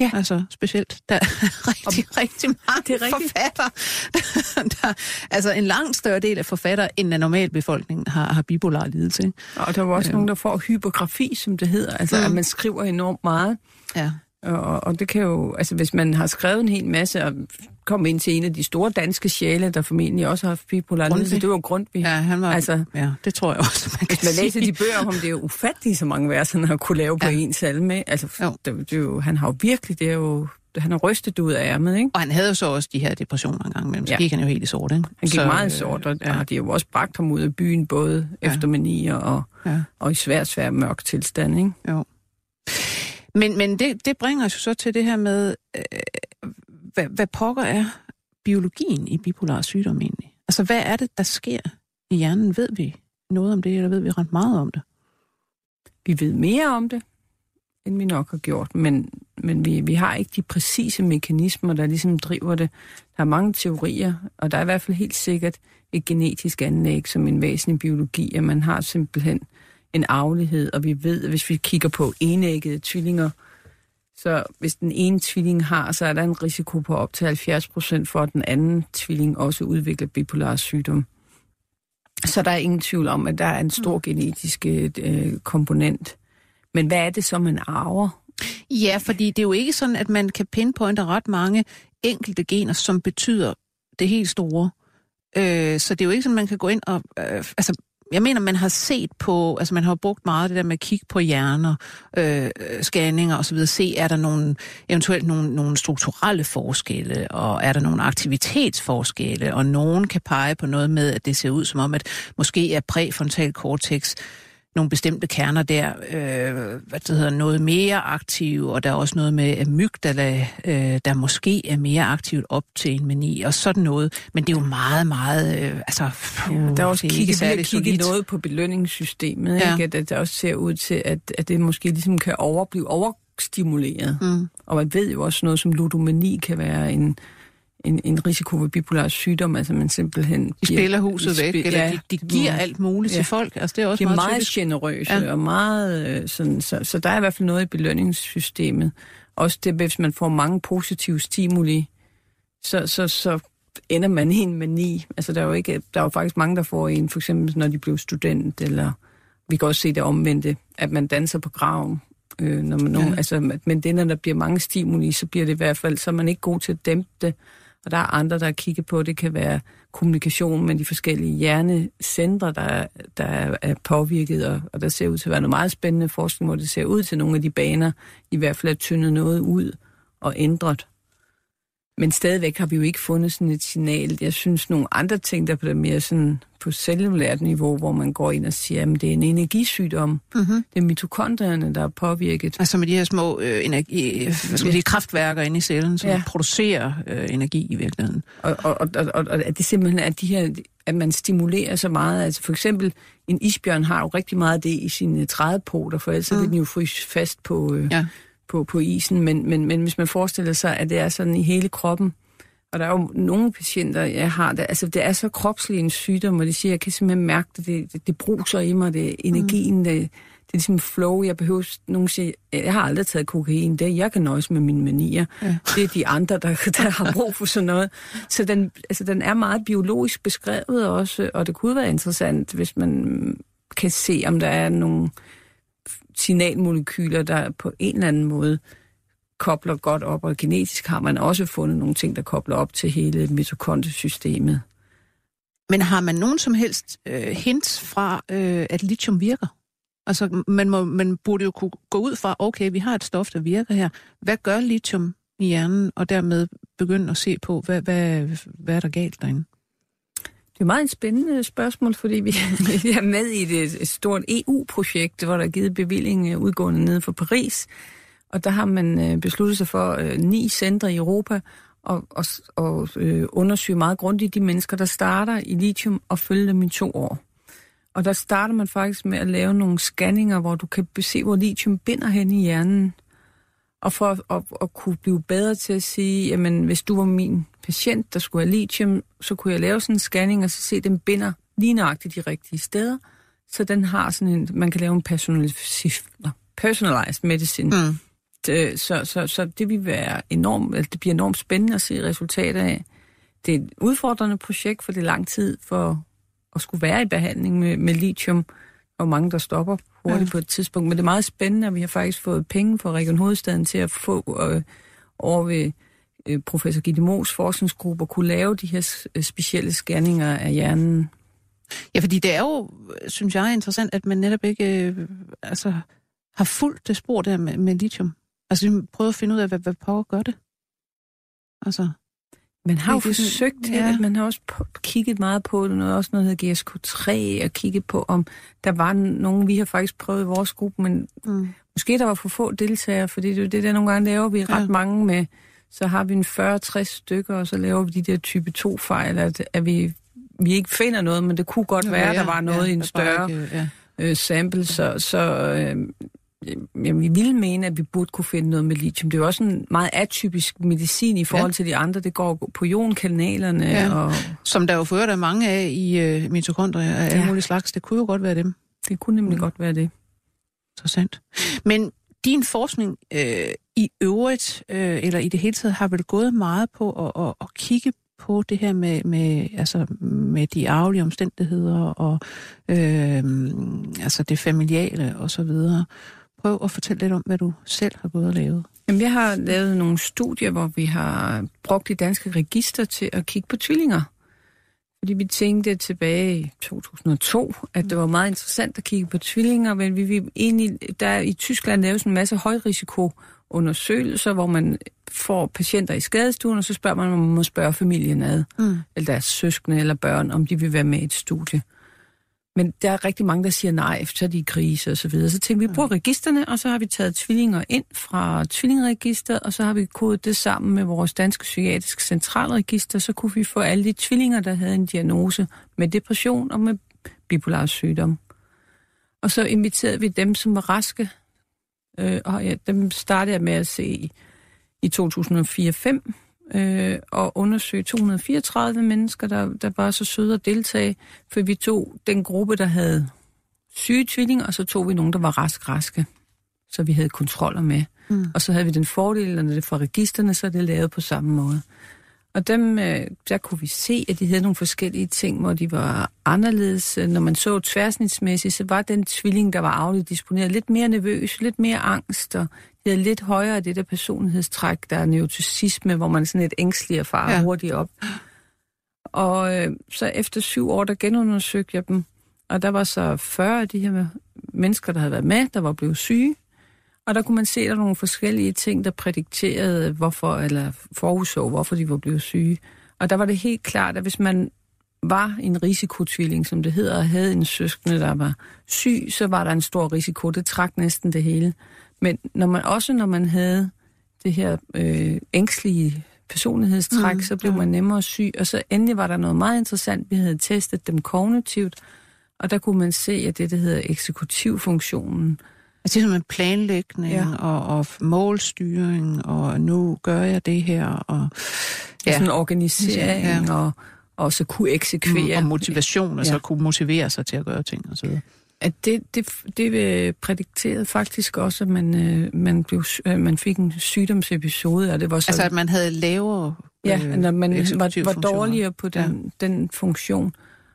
Ja. Altså specielt. Der er rigtig, og, rigtig mange det er forfatter. der, altså en langt større del af forfatter end af normalbefolkningen har, har bipolar lidelse. Og der var også øh. nogen, der får hypografi, som det hedder. Altså mm. at man skriver enormt meget. Ja. Og, og det kan jo, altså hvis man har skrevet en hel masse og kom ind til en af de store danske sjæle, der formentlig også har haft bipolar lidelse, det var Grundtvig. Ja, han var, altså, ja, det tror jeg også, man kan man læser de bøger om, det er jo ufatteligt så mange vers, han har kunne lave på ja. en salme. Altså, det, det er jo, han har jo virkelig, det er jo, han har rystet ud af ærmet, ikke? Og han havde jo så også de her depressioner en gang imellem, så ja. gik han jo helt i sort, ikke? Han gik så, meget i sort, og, ja. og de har jo også bragt ham ud af byen, både ja. efter manier og, ja. og i svær, svær mørk tilstand, ikke? Jo. Men, men det, det bringer os jo så til det her med, øh, hvad, hvad pokker er biologien i bipolar sygdom egentlig? Altså, hvad er det, der sker i hjernen? Ved vi noget om det, eller ved vi ret meget om det? Vi ved mere om det, end vi nok har gjort, men, men vi, vi har ikke de præcise mekanismer, der ligesom driver det. Der er mange teorier, og der er i hvert fald helt sikkert et genetisk anlæg som en væsentlig biologi, at man har simpelthen en arvelighed, og vi ved, at hvis vi kigger på enæggede tvillinger, så hvis den ene tvilling har, så er der en risiko på op til 70 procent for, at den anden tvilling også udvikler bipolar sygdom. Så der er ingen tvivl om, at der er en stor mm. genetisk øh, komponent. Men hvad er det så, man arver? Ja, fordi det er jo ikke sådan, at man kan pinpointe ret mange enkelte gener, som betyder det helt store. Øh, så det er jo ikke sådan, man kan gå ind og... Øh, altså, jeg mener, man har set på, altså man har brugt meget det der med at kigge på hjerner, øh, øh scanninger osv., se, er der nogle, eventuelt nogle, nogle strukturelle forskelle, og er der nogle aktivitetsforskelle, og nogen kan pege på noget med, at det ser ud som om, at måske er præfrontal cortex nogle bestemte kerner der, øh, hvad det hedder, noget mere aktive, og der er også noget med amygdala, øh, der måske er mere aktivt op til en mani, og sådan noget. Men det er jo meget, meget, øh, altså... Ja, der er også kigget, vi kigget noget på belønningssystemet, ja. ikke? At det også ser ud til, at, at det måske ligesom kan over, blive overstimuleret. Mm. Og man ved jo også noget som ludomani kan være en en, en risiko ved bipolar sygdom, altså man simpelthen... De spiller huset væk, spil, eller ja, de, de giver alt muligt ja. til folk. Altså det er også de er meget, meget generøse, ja. og meget øh, sådan, så, så der er i hvert fald noget i belønningssystemet. Også det, hvis man får mange positive stimuli, så, så, så ender man i en mani. Altså der er jo ikke, der er jo faktisk mange, der får en, for eksempel når de blev student, eller vi kan også se det omvendte, at man danser på graven. Øh, når man, ja. altså, men det, når der bliver mange stimuli, så bliver det i hvert fald, så er man ikke god til at dæmpe det. Og der er andre, der kigger på, det kan være kommunikation med de forskellige hjernecentre, der, der er påvirket, og, og der ser ud til at være noget meget spændende forskning, hvor det ser ud til nogle af de baner, i hvert fald er tyndet noget ud og ændret. Men stadigvæk har vi jo ikke fundet sådan et signal. Jeg synes nogle andre ting, der er mere sådan på cellulært niveau, hvor man går ind og siger, at det er en energisygdom. Mm-hmm. Det er mitokondrierne, der er påvirket. Altså med de her små øh, energi, hvad skal man sige, kraftværker inde i cellen, som ja. producerer øh, energi i virkeligheden. Og, og, og, og, og det simpelthen er de her, at man stimulerer så meget. Altså for eksempel, en isbjørn har jo rigtig meget af det i sine trædepoter, for ellers mm. vil den jo fryse fast på... Øh, ja på, på isen, men, men, men hvis man forestiller sig, at det er sådan i hele kroppen, og der er jo nogle patienter, jeg har, der, altså det er så kropslig en sygdom, og de siger, jeg kan simpelthen mærke det, det, det, det bruser i mig, det energien, mm. det, det er ligesom flow, jeg behøver, nogen siger, jeg har aldrig taget kokain, det jeg kan nøjes med mine manier. Ja. Det er de andre, der, der har brug for sådan noget. Så den, altså, den er meget biologisk beskrevet også, og det kunne være interessant, hvis man kan se, om der er nogle signalmolekyler, der på en eller anden måde kobler godt op, og genetisk har man også fundet nogle ting, der kobler op til hele mitokondriesystemet. Men har man nogen som helst øh, hint fra, øh, at lithium virker? Altså, man, må, man burde jo kunne gå ud fra, okay, vi har et stof, der virker her. Hvad gør lithium i hjernen? Og dermed begynde at se på, hvad, hvad, hvad er der galt derinde? Det er meget et spændende spørgsmål, fordi vi, vi er med i et, et stort EU-projekt, hvor der er givet bevilling øh, udgående nede for Paris. Og der har man øh, besluttet sig for øh, ni centre i Europa og, og, og øh, undersøge meget grundigt de mennesker, der starter i lithium og følge dem i to år. Og der starter man faktisk med at lave nogle scanninger, hvor du kan se, hvor lithium binder hen i hjernen. Og for at, at, at kunne blive bedre til at sige, jamen hvis du var min patient, der skulle have lithium, så kunne jeg lave sådan en scanning og så se, at den binder lige nøjagtigt de rigtige steder. Så den har sådan en, man kan lave en personalized medicine. Mm. Det, så, så, så det vil være enormt, altså det bliver enormt spændende at se resultater af. Det er et udfordrende projekt, for det er lang tid for at skulle være i behandling med, med lithium. Og mange, der stopper hurtigt ja. på et tidspunkt. Men det er meget spændende, at vi har faktisk fået penge fra Region Hovedstaden til at få øh, over ved øh, professor Gitte Moos forskningsgruppe kunne lave de her øh, specielle scanninger af hjernen. Ja, fordi det er jo, synes jeg, interessant, at man netop ikke øh, altså, har fulgt det spor der med, med lithium. Altså, vi prøver at finde ud af, hvad, hvad power gør det. Altså, man har jo forsøgt ja. det, man har også på, kigget meget på det, noget, også noget hedder GSK3, og kigget på, om der var nogen, vi har faktisk prøvet i vores gruppe, men mm. måske der var for få deltagere, fordi det er det der nogle gange laver vi ret ja. mange med, så har vi en 40-60 stykker, og så laver vi de der type 2-fejl, at, at vi, vi ikke finder noget, men det kunne godt ja, være, ja, der var noget ja, i en større ikke, ja. øh, sample, så, så øh, vi ville mene, at vi burde kunne finde noget med lithium. Det er jo også en meget atypisk medicin i forhold ja. til de andre. Det går på ionkanalerne. Ja. Og... Som der jo fører der mange af i uh, mitokondrier af ja. alle mulige slags. Det kunne jo godt være dem. Det kunne nemlig mm. godt være det. Interessant. Men din forskning øh, i øvrigt, øh, eller i det hele taget, har vel gået meget på at, at, at kigge på det her med, med, altså med de arvelige omstændigheder og øh, altså det familiale og så videre. Prøv at fortælle lidt om, hvad du selv har gået og lavet. Jamen, jeg har lavet nogle studier, hvor vi har brugt de danske register til at kigge på tvillinger. Fordi vi tænkte tilbage i 2002, at det var meget interessant at kigge på tvillinger, men vi, vi egentlig, der i Tyskland lavet sådan en masse højrisikoundersøgelser, hvor man får patienter i skadestuen, og så spørger man, om man må spørge familien ad, mm. eller deres søskende eller børn, om de vil være med i et studie. Men der er rigtig mange, der siger nej, så er de i krise og så videre. Så tænkte vi, vi bruger registerne, og så har vi taget tvillinger ind fra tvillingeregisteret, og så har vi kodet det sammen med vores danske psykiatriske centralregister, så kunne vi få alle de tvillinger, der havde en diagnose med depression og med bipolar sygdom. Og så inviterede vi dem, som var raske, øh, og ja, dem startede jeg med at se i, i 2004-5, øh, og undersøge 234 mennesker, der, der var så søde at deltage, for vi tog den gruppe, der havde syge tvillinger, og så tog vi nogen, der var rask-raske, så vi havde kontroller med. Mm. Og så havde vi den fordel, når det fra registerne, så er det lavet på samme måde. Og dem, øh, der kunne vi se, at de havde nogle forskellige ting, hvor de var anderledes. Når man så tværsnitsmæssigt, så var den tvilling, der var afligt disponeret, lidt mere nervøs, lidt mere angst, og det er lidt højere det der personlighedstræk, der er neuroticisme, hvor man er sådan lidt ængstelig og farer ja. hurtigt op. Og øh, så efter syv år, der genundersøgte jeg dem, og der var så 40 af de her mennesker, der havde været med, der var blevet syge. Og der kunne man se, at der var nogle forskellige ting, der prædikterede, hvorfor, eller forudså, hvorfor de var blevet syge. Og der var det helt klart, at hvis man var en risikotvilling, som det hedder, og havde en søskende, der var syg, så var der en stor risiko. Det trak næsten det hele. Men når man, også når man havde det her øh, ængstlige personlighedstræk, mm, så blev ja. man nemmere syg. Og så endelig var der noget meget interessant. Vi havde testet dem kognitivt, og der kunne man se, at det, der hedder eksekutivfunktionen, Altså det er en planlægning ja. og, og målstyring, og nu gør jeg det her. Og, ja. Sådan en organisering ja. og, og så kunne eksekvere. Mm, og motivation, altså ja. kunne motivere sig til at gøre ting og så videre. At det, det, det øh, prædikterede faktisk også, at man, øh, man, blev, øh, man fik en sygdomsepisode. Og det var så, altså at man havde lavere Ja, når man var, var dårligere på den, ja. den funktion.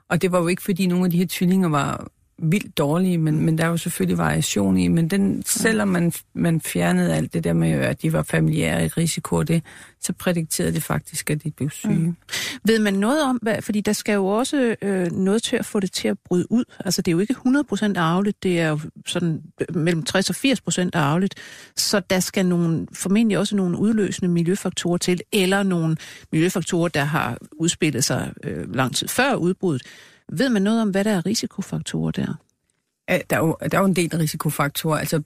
Og det var jo ikke, fordi nogle af de her tvillinger var vildt dårlige, men, men der er jo selvfølgelig variation i. Men den, selvom man, man fjernede alt det der med, at de var familiære i risiko, det, så prædikterede det faktisk, at de blev syge. Mm. Ved man noget om, hvad, fordi der skal jo også øh, noget til at få det til at bryde ud. Altså det er jo ikke 100% arveligt, det er jo sådan mellem 60 og 80% arveligt. Så der skal nogle, formentlig også nogle udløsende miljøfaktorer til, eller nogle miljøfaktorer, der har udspillet sig øh, lang tid før udbruddet. Ved man noget om, hvad der er risikofaktorer der? Der, er jo, der er jo en del risikofaktorer. Altså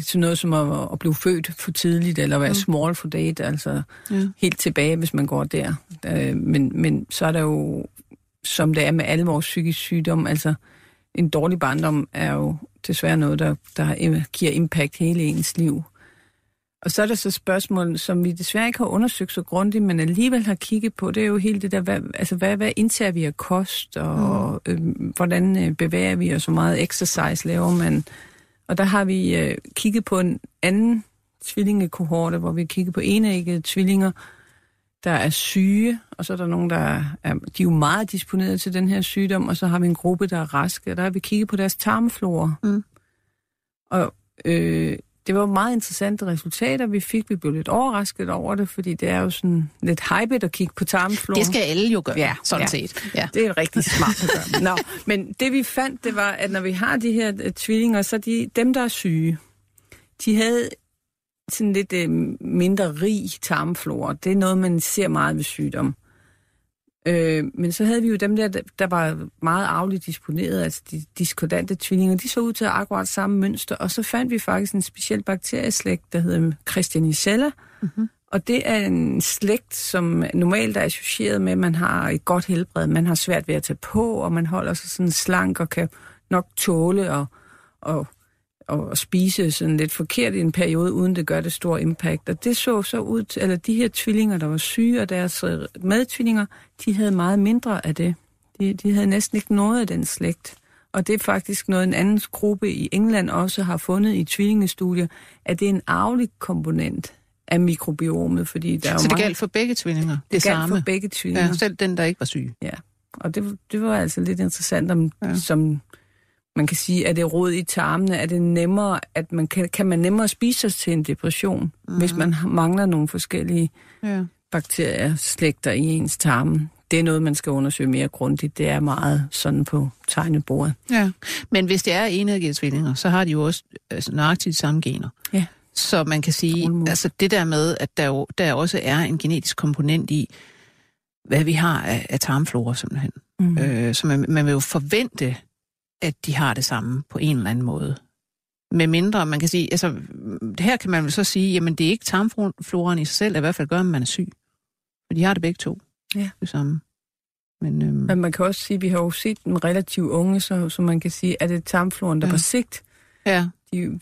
sådan noget som at, at blive født for tidligt, eller være mm. small for date, altså ja. helt tilbage, hvis man går der. Øh, men, men så er der jo, som det er med alle vores psykiske sygdomme, altså en dårlig barndom er jo desværre noget, der, der giver impact hele ens liv. Og så er der så spørgsmål, som vi desværre ikke har undersøgt så grundigt, men alligevel har kigget på, det er jo hele det der, hvad, altså hvad, hvad indtager vi af kost, og mm. øh, hvordan øh, bevæger vi os, så meget exercise laver man. Og der har vi øh, kigget på en anden tvillingekohorte, hvor vi kigger på enæggede tvillinger, der er syge, og så er der nogen, der er, de er jo meget disponeret til den her sygdom, og så har vi en gruppe, der er raske, og der har vi kigget på deres tarmflora. Mm. Og øh, det var meget interessante resultater, vi fik. Vi blev lidt overrasket over det, fordi det er jo sådan lidt hypet at kigge på tarmflora. Det skal alle jo gøre, ja, sådan ja. set. Ja. Det er rigtig smart at gøre. Nå, men det vi fandt, det var, at når vi har de her uh, tvillinger, så de, dem, der er syge, de havde sådan lidt uh, mindre rig tarmflora. Det er noget, man ser meget ved sygdom. Øh, men så havde vi jo dem der, der var meget arveligt disponeret, altså de diskordante tvillinger, de så ud til akkurat samme mønster, og så fandt vi faktisk en speciel bakterieslægt, der hedder Christianicella, mm-hmm. og det er en slægt, som normalt er associeret med, at man har et godt helbred, man har svært ved at tage på, og man holder sig sådan slank og kan nok tåle og, og at spise sådan lidt forkert i en periode, uden det gør det store impact. Og det så så ud til, eller de her tvillinger, der var syge, og deres øh, medtvillinger, de havde meget mindre af det. De, de havde næsten ikke noget af den slægt. Og det er faktisk noget, en anden gruppe i England også har fundet i tvillingestudier, at det er en arvelig komponent af mikrobiomet, fordi der Så er det mange... galt for begge tvillinger? Det, det galt samme. for begge tvillinger. Ja, selv den, der ikke var syg? Ja, og det, det var altså lidt interessant, om, ja. som man kan sige, er det rod i tarmene? Er det nemmere, at man kan, kan man nemmere spise sig til en depression, mm. hvis man mangler nogle forskellige ja. bakterier, slægter i ens tarme? Det er noget, man skal undersøge mere grundigt. Det er meget sådan på tegnebordet. Ja, men hvis det er enæggede tvillinger, så har de jo også altså, nøjagtigt samme gener. Ja. Så man kan sige, altså det der med, at der, jo, der også er en genetisk komponent i, hvad vi har af, af tarmflora simpelthen. Mm. Øh, så man, man vil jo forvente, at de har det samme på en eller anden måde. Med mindre, man kan sige, altså, her kan man vel så sige, jamen det er ikke tarmfloraen i sig selv, der i hvert fald gør, at man er syg. For de har det begge to. Ja. Det samme. Men, øhm... Men man kan også sige, at vi har jo set dem relativt unge, så, så man kan sige, at det tarmfloren, der ja. på sigt, ja. de,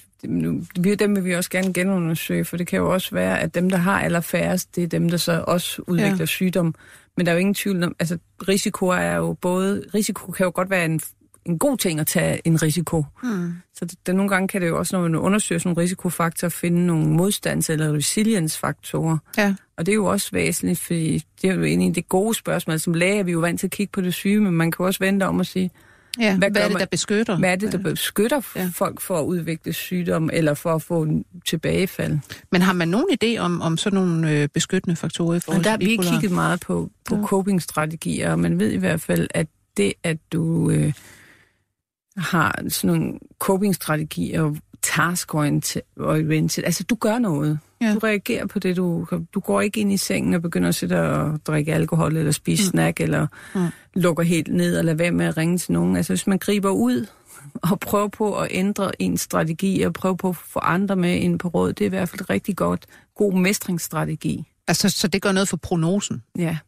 de, dem vil vi også gerne genundersøge, for det kan jo også være, at dem, der har allerfærrest, det er dem, der så også udvikler ja. sygdom. Men der er jo ingen tvivl om, altså risiko er jo både, risiko kan jo godt være en en god ting at tage en risiko. Mm. Så det, det, nogle gange kan det jo også, når man undersøger sådan en risikofaktor, finde nogle modstands- eller resilience-faktorer. Ja. Og det er jo også væsentligt, fordi det er jo egentlig det gode spørgsmål. Som læge er vi jo vant til at kigge på det syge, men man kan også vente om at sige, Ja, hvad, hvad er det, der beskytter? Hvad er det, der beskytter ja. folk for at udvikle sygdom, eller for at få en tilbagefald? Men har man nogen idé om, om sådan nogle øh, beskyttende faktorer i forhold til Der har vi kigget meget på, på ja. coping-strategier, og man ved i hvert fald, at det, at du øh, har sådan nogle coping-strategier, task-oriented. Altså, du gør noget. Ja. Du reagerer på det, du... Du går ikke ind i sengen og begynder at sidde og drikke alkohol, eller spise mm. snack, eller mm. lukker helt ned, og lade være med at ringe til nogen. Altså, hvis man griber ud og prøver på at ændre en strategi, og prøve på at få andre med ind på råd, det er i hvert fald rigtig godt. God mestringsstrategi. Altså, så det gør noget for prognosen? Ja.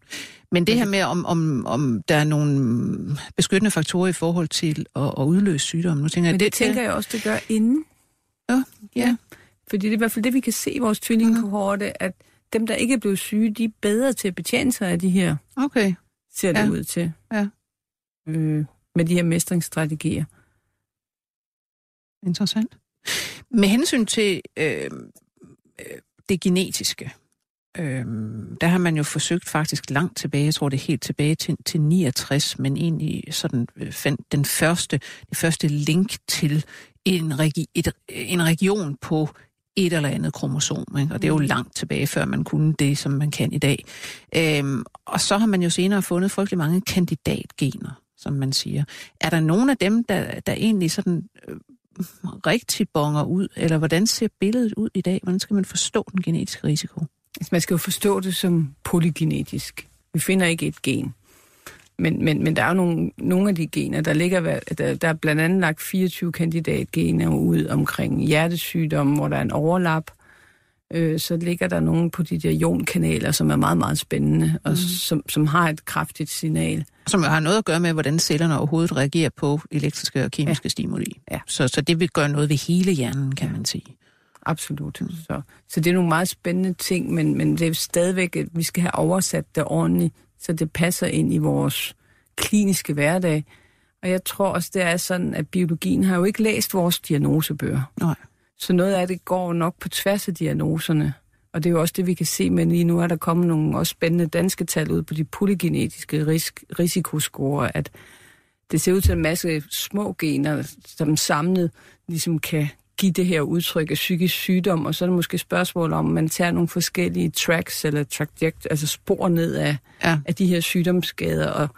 Men det her med, om, om, om der er nogle beskyttende faktorer i forhold til at, at udløse sygdommen, nu tænker Men jeg... det, det tænker jeg også, det gør inden. Ja, ja. Fordi det er i hvert fald det, vi kan se i vores tvillingkohorte, mm. at dem, der ikke er blevet syge, de er bedre til at betjene sig af de her, Okay, ser det Ja. ud til. Ja. Øh, med de her mestringsstrategier. interessant. Med hensyn til øh, øh, det genetiske, øh, der har man jo forsøgt faktisk langt tilbage, jeg tror det er helt tilbage til, til 69, men egentlig sådan øh, fandt den første, det første link til en, regi, et, en region på et eller andet kromosom. Ikke? Og det er jo langt tilbage, før man kunne det, som man kan i dag. Øhm, og så har man jo senere fundet frygtelig mange kandidatgener, som man siger. Er der nogen af dem, der, der egentlig sådan øh, rigtig bonger ud, eller hvordan ser billedet ud i dag? Hvordan skal man forstå den genetiske risiko? Altså, man skal jo forstå det som polygenetisk. Vi finder ikke et gen. Men, men, men der er jo nogle, nogle af de gener, der ligger, der, der er blandt andet lagt 24 kandidatgener ud omkring hjertesygdomme, hvor der er en overlap. Øh, så ligger der nogle på de der ionkanaler, som er meget, meget spændende, og som, som har et kraftigt signal. Som jo har noget at gøre med, hvordan cellerne overhovedet reagerer på elektriske og kemiske ja. stimuli. Ja. Så, så det vil gøre noget ved hele hjernen, kan ja. man sige. Absolut. Mm. Så, så det er nogle meget spændende ting, men, men det er stadigvæk, at vi skal have oversat det ordentligt, så det passer ind i vores kliniske hverdag. Og jeg tror også, det er sådan, at biologien har jo ikke læst vores diagnosebøger. Nej. Så noget af det går nok på tværs af diagnoserne. Og det er jo også det, vi kan se, men lige nu er der kommet nogle også spændende danske tal ud på de polygenetiske risk, risikoscore, at det ser ud til en masse små gener, som samlet ligesom kan give det her udtryk af psykisk sygdom, og så er det måske et spørgsmål om, man tager nogle forskellige tracks eller traject, altså spor ned af, Ja. af de her sygdomsskader, og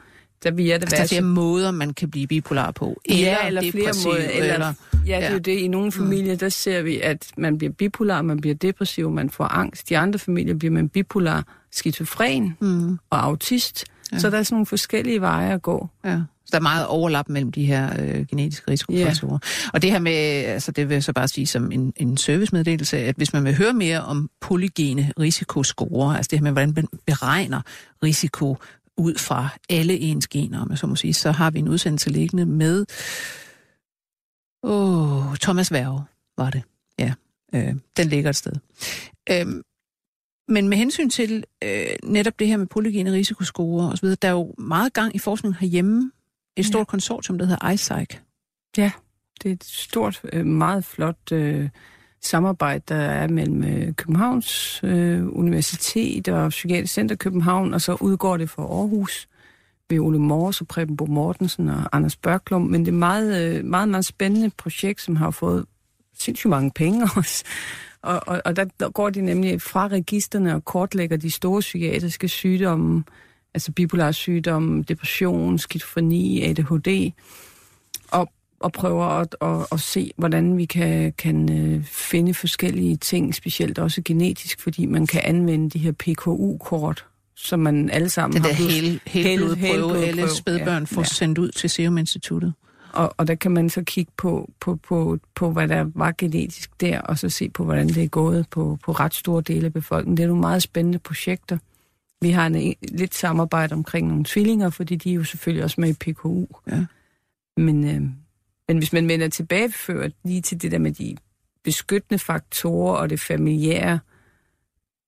der vil jeg da Altså, der er flere måder, man kan blive bipolar på. Ja, eller flere måder. Eller, eller, ja, det er jo det. I nogle familier, der ser vi, at man bliver bipolar, man bliver depressiv, man får angst. I andre familier bliver man bipolar, skizofren mm, og autist. Ja. Så der er sådan nogle forskellige veje at gå. ja. Der er meget overlap mellem de her øh, genetiske risikofaktorer. Og det her med, altså det vil jeg så bare sige som en, en servicemeddelelse, at hvis man vil høre mere om polygene risikoscore, altså det her med, hvordan man beregner risiko ud fra alle ens gener, om så må sige, så har vi en udsendelse liggende med åh, Thomas Værge, var det. Ja, øh, den ligger et sted. Øhm, men med hensyn til øh, netop det her med polygene risikoscore osv., der er jo meget gang i forskningen herhjemme. Et stort ja. konsortium, der hedder ISIC. Det er et stort, øh, meget flot øh, samarbejde, der er mellem øh, Københavns øh, Universitet og Psykiatrisk Center København, og så udgår det fra Aarhus ved Ole Mors og Preben Bo Mortensen og Anders Børklum. Men det er meget, øh, meget, meget spændende projekt, som har fået sindssygt mange penge også. Og, og, og der går de nemlig fra registerne og kortlægger de store psykiatriske sygdomme, altså bipolar sygdom, depression, skizofreni, ADHD, og, og prøver at, at, at se, hvordan vi kan, kan øh, finde forskellige ting, specielt også genetisk, fordi man kan anvende de her PKU-kort, som man alle sammen Den har der blevet- hele, hele blodprøve, helblodprøve, alle spædbørn ja, får ja. sendt ud til Serum Instituttet. Og, og der kan man så kigge på, på, på, på, hvad der var genetisk der, og så se på, hvordan det er gået på, på ret store dele af befolkningen. Det er nogle meget spændende projekter. Vi har en, lidt samarbejde omkring nogle tvillinger, fordi de er jo selvfølgelig også med i PKU. Ja. Men, øh, men hvis man vender tilbageført lige til det der med de beskyttende faktorer og det familiære,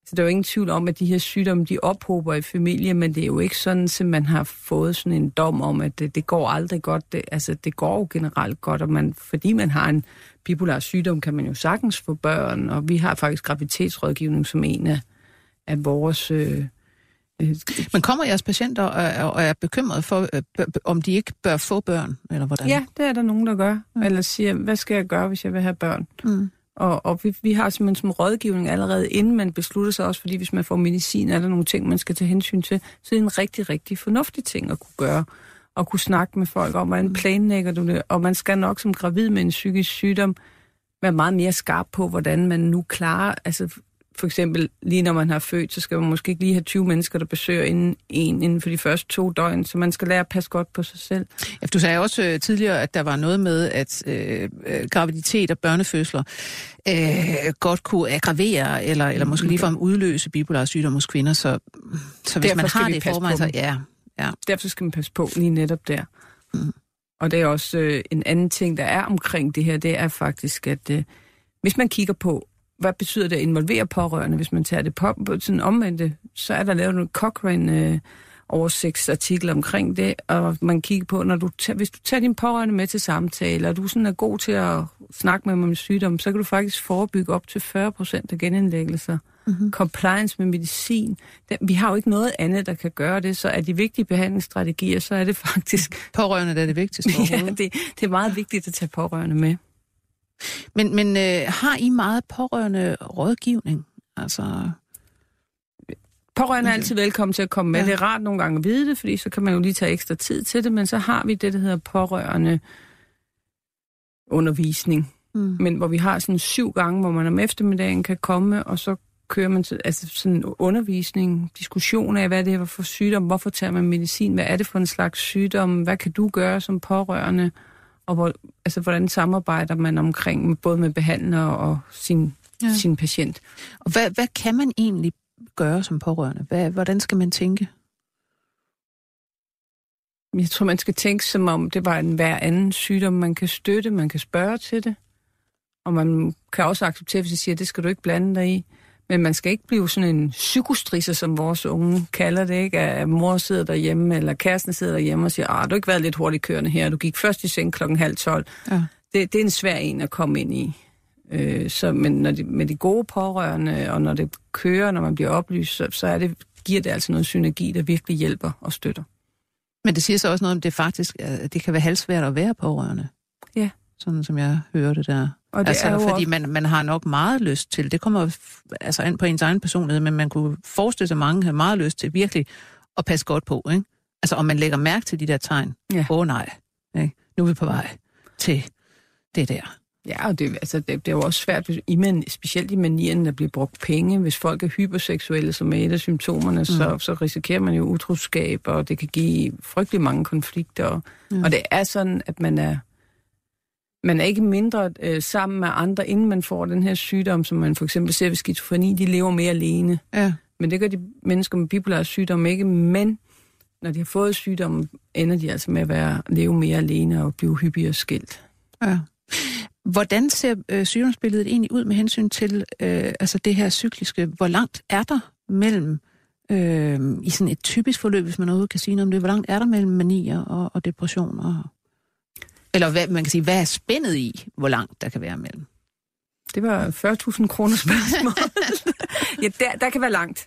så der er jo ingen tvivl om, at de her sygdomme, de ophober i familie, men det er jo ikke sådan, at man har fået sådan en dom om, at det, det går aldrig godt. Det, altså, det går jo generelt godt, og man, fordi man har en bipolar sygdom, kan man jo sagtens få børn, og vi har faktisk graviditetsrådgivning som en af, af vores... Øh, Men kommer jeres patienter og, og er bekymret for, øh, om de ikke bør få børn, eller hvordan? ja, det er der nogen, der gør. Eller siger, hvad skal jeg gøre, hvis jeg vil have børn? Mm. Og, og vi, vi har simpelthen som rådgivning allerede, inden man beslutter sig også, fordi hvis man får medicin, er der nogle ting, man skal tage hensyn til. Så det er en rigtig, rigtig fornuftig ting at kunne gøre. og kunne snakke med folk om, hvordan planlægger du det. Og man skal nok som gravid med en psykisk sygdom være meget mere skarp på, hvordan man nu klarer, altså for eksempel lige når man har født, så skal man måske ikke lige have 20 mennesker, der besøger inden, en inden for de første to døgn, så man skal lære at passe godt på sig selv. Ja, du sagde også øh, tidligere, at der var noget med, at øh, øh graviditet og børnefødsler øh, godt kunne aggravere, eller, eller måske ligefrem udløse bipolar sygdom hos kvinder, så, så hvis Derfor man har det i forvejen, så ja. ja. Derfor skal man passe på lige netop der. Mm. Og det er også øh, en anden ting, der er omkring det her, det er faktisk, at øh, hvis man kigger på, hvad betyder det at involvere pårørende, hvis man tager det på, på sådan omvendte, så er der lavet en Cochrane øh, oversigtsartikel omkring det, og man kigger på, når du tager, hvis du tager din pårørende med til samtale, og du sådan er god til at snakke med dem om sygdom, så kan du faktisk forebygge op til 40 procent af genindlæggelser. Mm-hmm. Compliance med medicin. Den, vi har jo ikke noget andet, der kan gøre det, så er de vigtige behandlingsstrategier, så er det faktisk... Pårørende der er det vigtigste ja, det, det er meget vigtigt at tage pårørende med. Men, men øh, har I meget pårørende rådgivning? Altså, Pårørende er altid velkommen til at komme med. Ja. Det er rart nogle gange at vide det, fordi så kan man jo lige tage ekstra tid til det, men så har vi det, der hedder pårørende undervisning. mm. Men hvor vi har sådan syv gange, hvor man om eftermiddagen kan komme, og så kører man til, altså sådan undervisning, diskussion af, hvad det er for sygdom, hvorfor tager man medicin, hvad er det for en slags sygdom, hvad kan du gøre som pårørende, og hvor, altså, hvordan samarbejder man omkring, både med behandler og sin, Ja. sin patient. Og hvad, hvad kan man egentlig gøre som pårørende? Hvad, hvordan skal man tænke? Jeg tror, man skal tænke som om, det var en hver anden sygdom, man kan støtte, man kan spørge til det. Og man kan også acceptere, hvis jeg siger, det skal du ikke blande dig i. Men man skal ikke blive sådan en psykostrisser, som vores unge kalder det, ikke? At mor sidder derhjemme, eller kæresten sidder derhjemme og siger, ah, du har ikke været lidt hurtigt kørende her, du gik først i seng klokken halv tolv. Ja. Det, det er en svær en at komme ind i. Øh, så, men når de, med de gode pårørende, og når det kører, når man bliver oplyst, så, så er det, giver det altså noget synergi, der virkelig hjælper og støtter. Men det siger så også noget om, det faktisk det kan være halvsvært at være pårørende. Ja. Sådan som jeg hører det der. Og det altså, er jo fordi man, man har nok meget lyst til, det kommer altså an på ens egen personlighed, men man kunne forestille sig, at mange har meget lyst til virkelig at passe godt på, ikke? Altså, om man lægger mærke til de der tegn. Åh Ja. oh, nej, ikke? nu er vi på vej til det der. Ja, og det, altså, det, det er jo også svært, hvis, i man, specielt i manieren, der bliver brugt penge. Hvis folk er hyperseksuelle, som er et af symptomerne, mm. så, så risikerer man jo utroskab, og det kan give frygtelig mange konflikter. Mm. og det er sådan, at man er, man er ikke mindre øh, sammen med andre, inden man får den her sygdom, som man for eksempel ser ved skizofreni, de lever mere alene. Ja. Men det gør de mennesker med bipolar sygdom ikke, men når de har fået sygdommen, ender de altså med at være, leve mere alene og blive hyppigere skilt. Ja. Hvordan ser øh, sygdomsbilledet egentlig ud med hensyn til øh, altså det her cykliske? Hvor langt er der mellem, øh, i sådan et typisk forløb, hvis man overhovedet kan sige noget om det, hvor langt er der mellem manier og, og depressioner? Eller hvad, man kan sige, hvad er spændet i, hvor langt der kan være mellem? Det var 40.000 kroner spørgsmål. ja, der, der kan være langt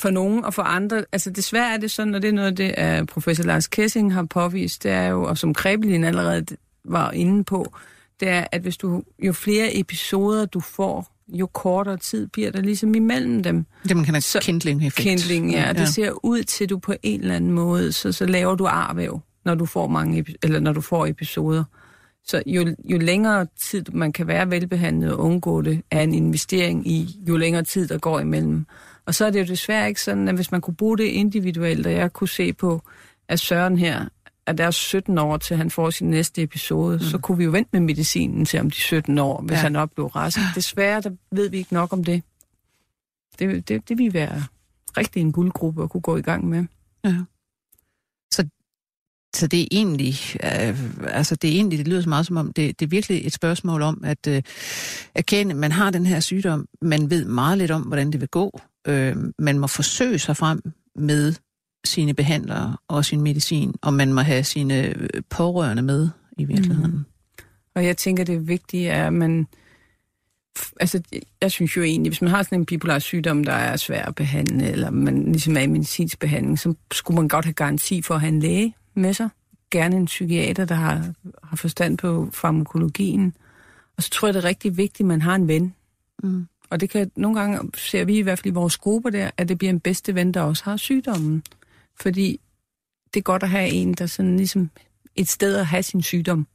for nogen og for andre. Altså desværre er det sådan, og det er noget det, at professor Lars Kessing har påvist, det er jo, og som Krebelin allerede var inde på, det er, at hvis du jo flere episoder du får, jo kortere tid bliver der ligesom imellem dem. Det man kalder Så- kindling-effekt. Kindling, ja. Det ser ud til, at du på en eller anden måde, så, så laver du arvæv, når du får mange eller når du får episoder. Så jo, jo længere tid man kan være velbehandlet og undgå det, er en investering i, jo længere tid der går imellem. Og så er det jo desværre ikke sådan, at hvis man kunne bruge det individuelt, og jeg kunne se på, at Søren her, at der er 17 år til han får sin næste episode, mm. så kunne vi jo vente med medicinen til om de 17 år, hvis Ja. han oplever rask. Desværre, der ved vi ikke nok om det. Det, det, det vil være rigtig en guldgruppe at kunne gå i gang med. Ja. Så, det er egentlig, øh, altså det er egentlig, det lyder så meget som om, det, det er virkelig et spørgsmål om at øh, erkende, man har den her sygdom, man ved meget lidt om, hvordan det vil gå. Øh, man må forsøge sig frem med sine behandlere og sin medicin, og man må have sine øh, pårørende med i virkeligheden. Mm. Og jeg tænker, det vigtige er at man... Altså, jeg synes jo egentlig, hvis man har sådan en bipolar sygdom, der er svær at behandle, eller man ligesom er i medicinsk behandling, så skulle man godt have garanti for at have en læge med sig. Gerne en psykiater, der har, har forstand på farmakologien. Og så tror jeg, det er rigtig vigtigt, at man har en ven. Mm. Og det kan nogle gange, ser vi i hvert fald i vores grupper der, at det bliver en bedste ven, der også har sygdommen. Fordi det er godt at have en, der sådan ligesom et sted at have sin sygdom.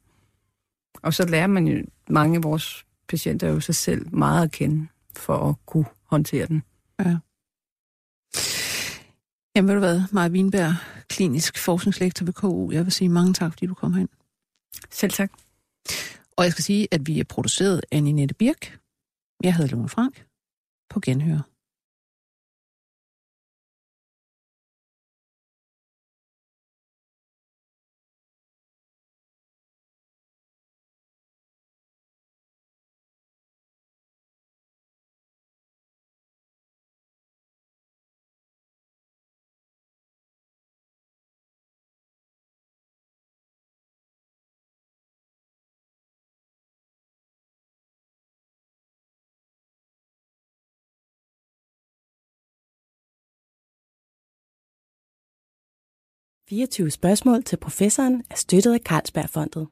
Og så lærer man jo mange af vores patienter jo sig selv meget at kende, for at kunne håndtere den. Ja. Jamen ved du hvad, Maja Wienberg, klinisk forskningslektor ved KU. Jeg vil sige mange tak, fordi du kom hen. Selv tak. Og jeg skal sige, at vi er produceret af Ninette Birk. Jeg hedder Lone Frank. På genhør. ...24 spørgsmål til professoren er støttet af Carlsbergfondet.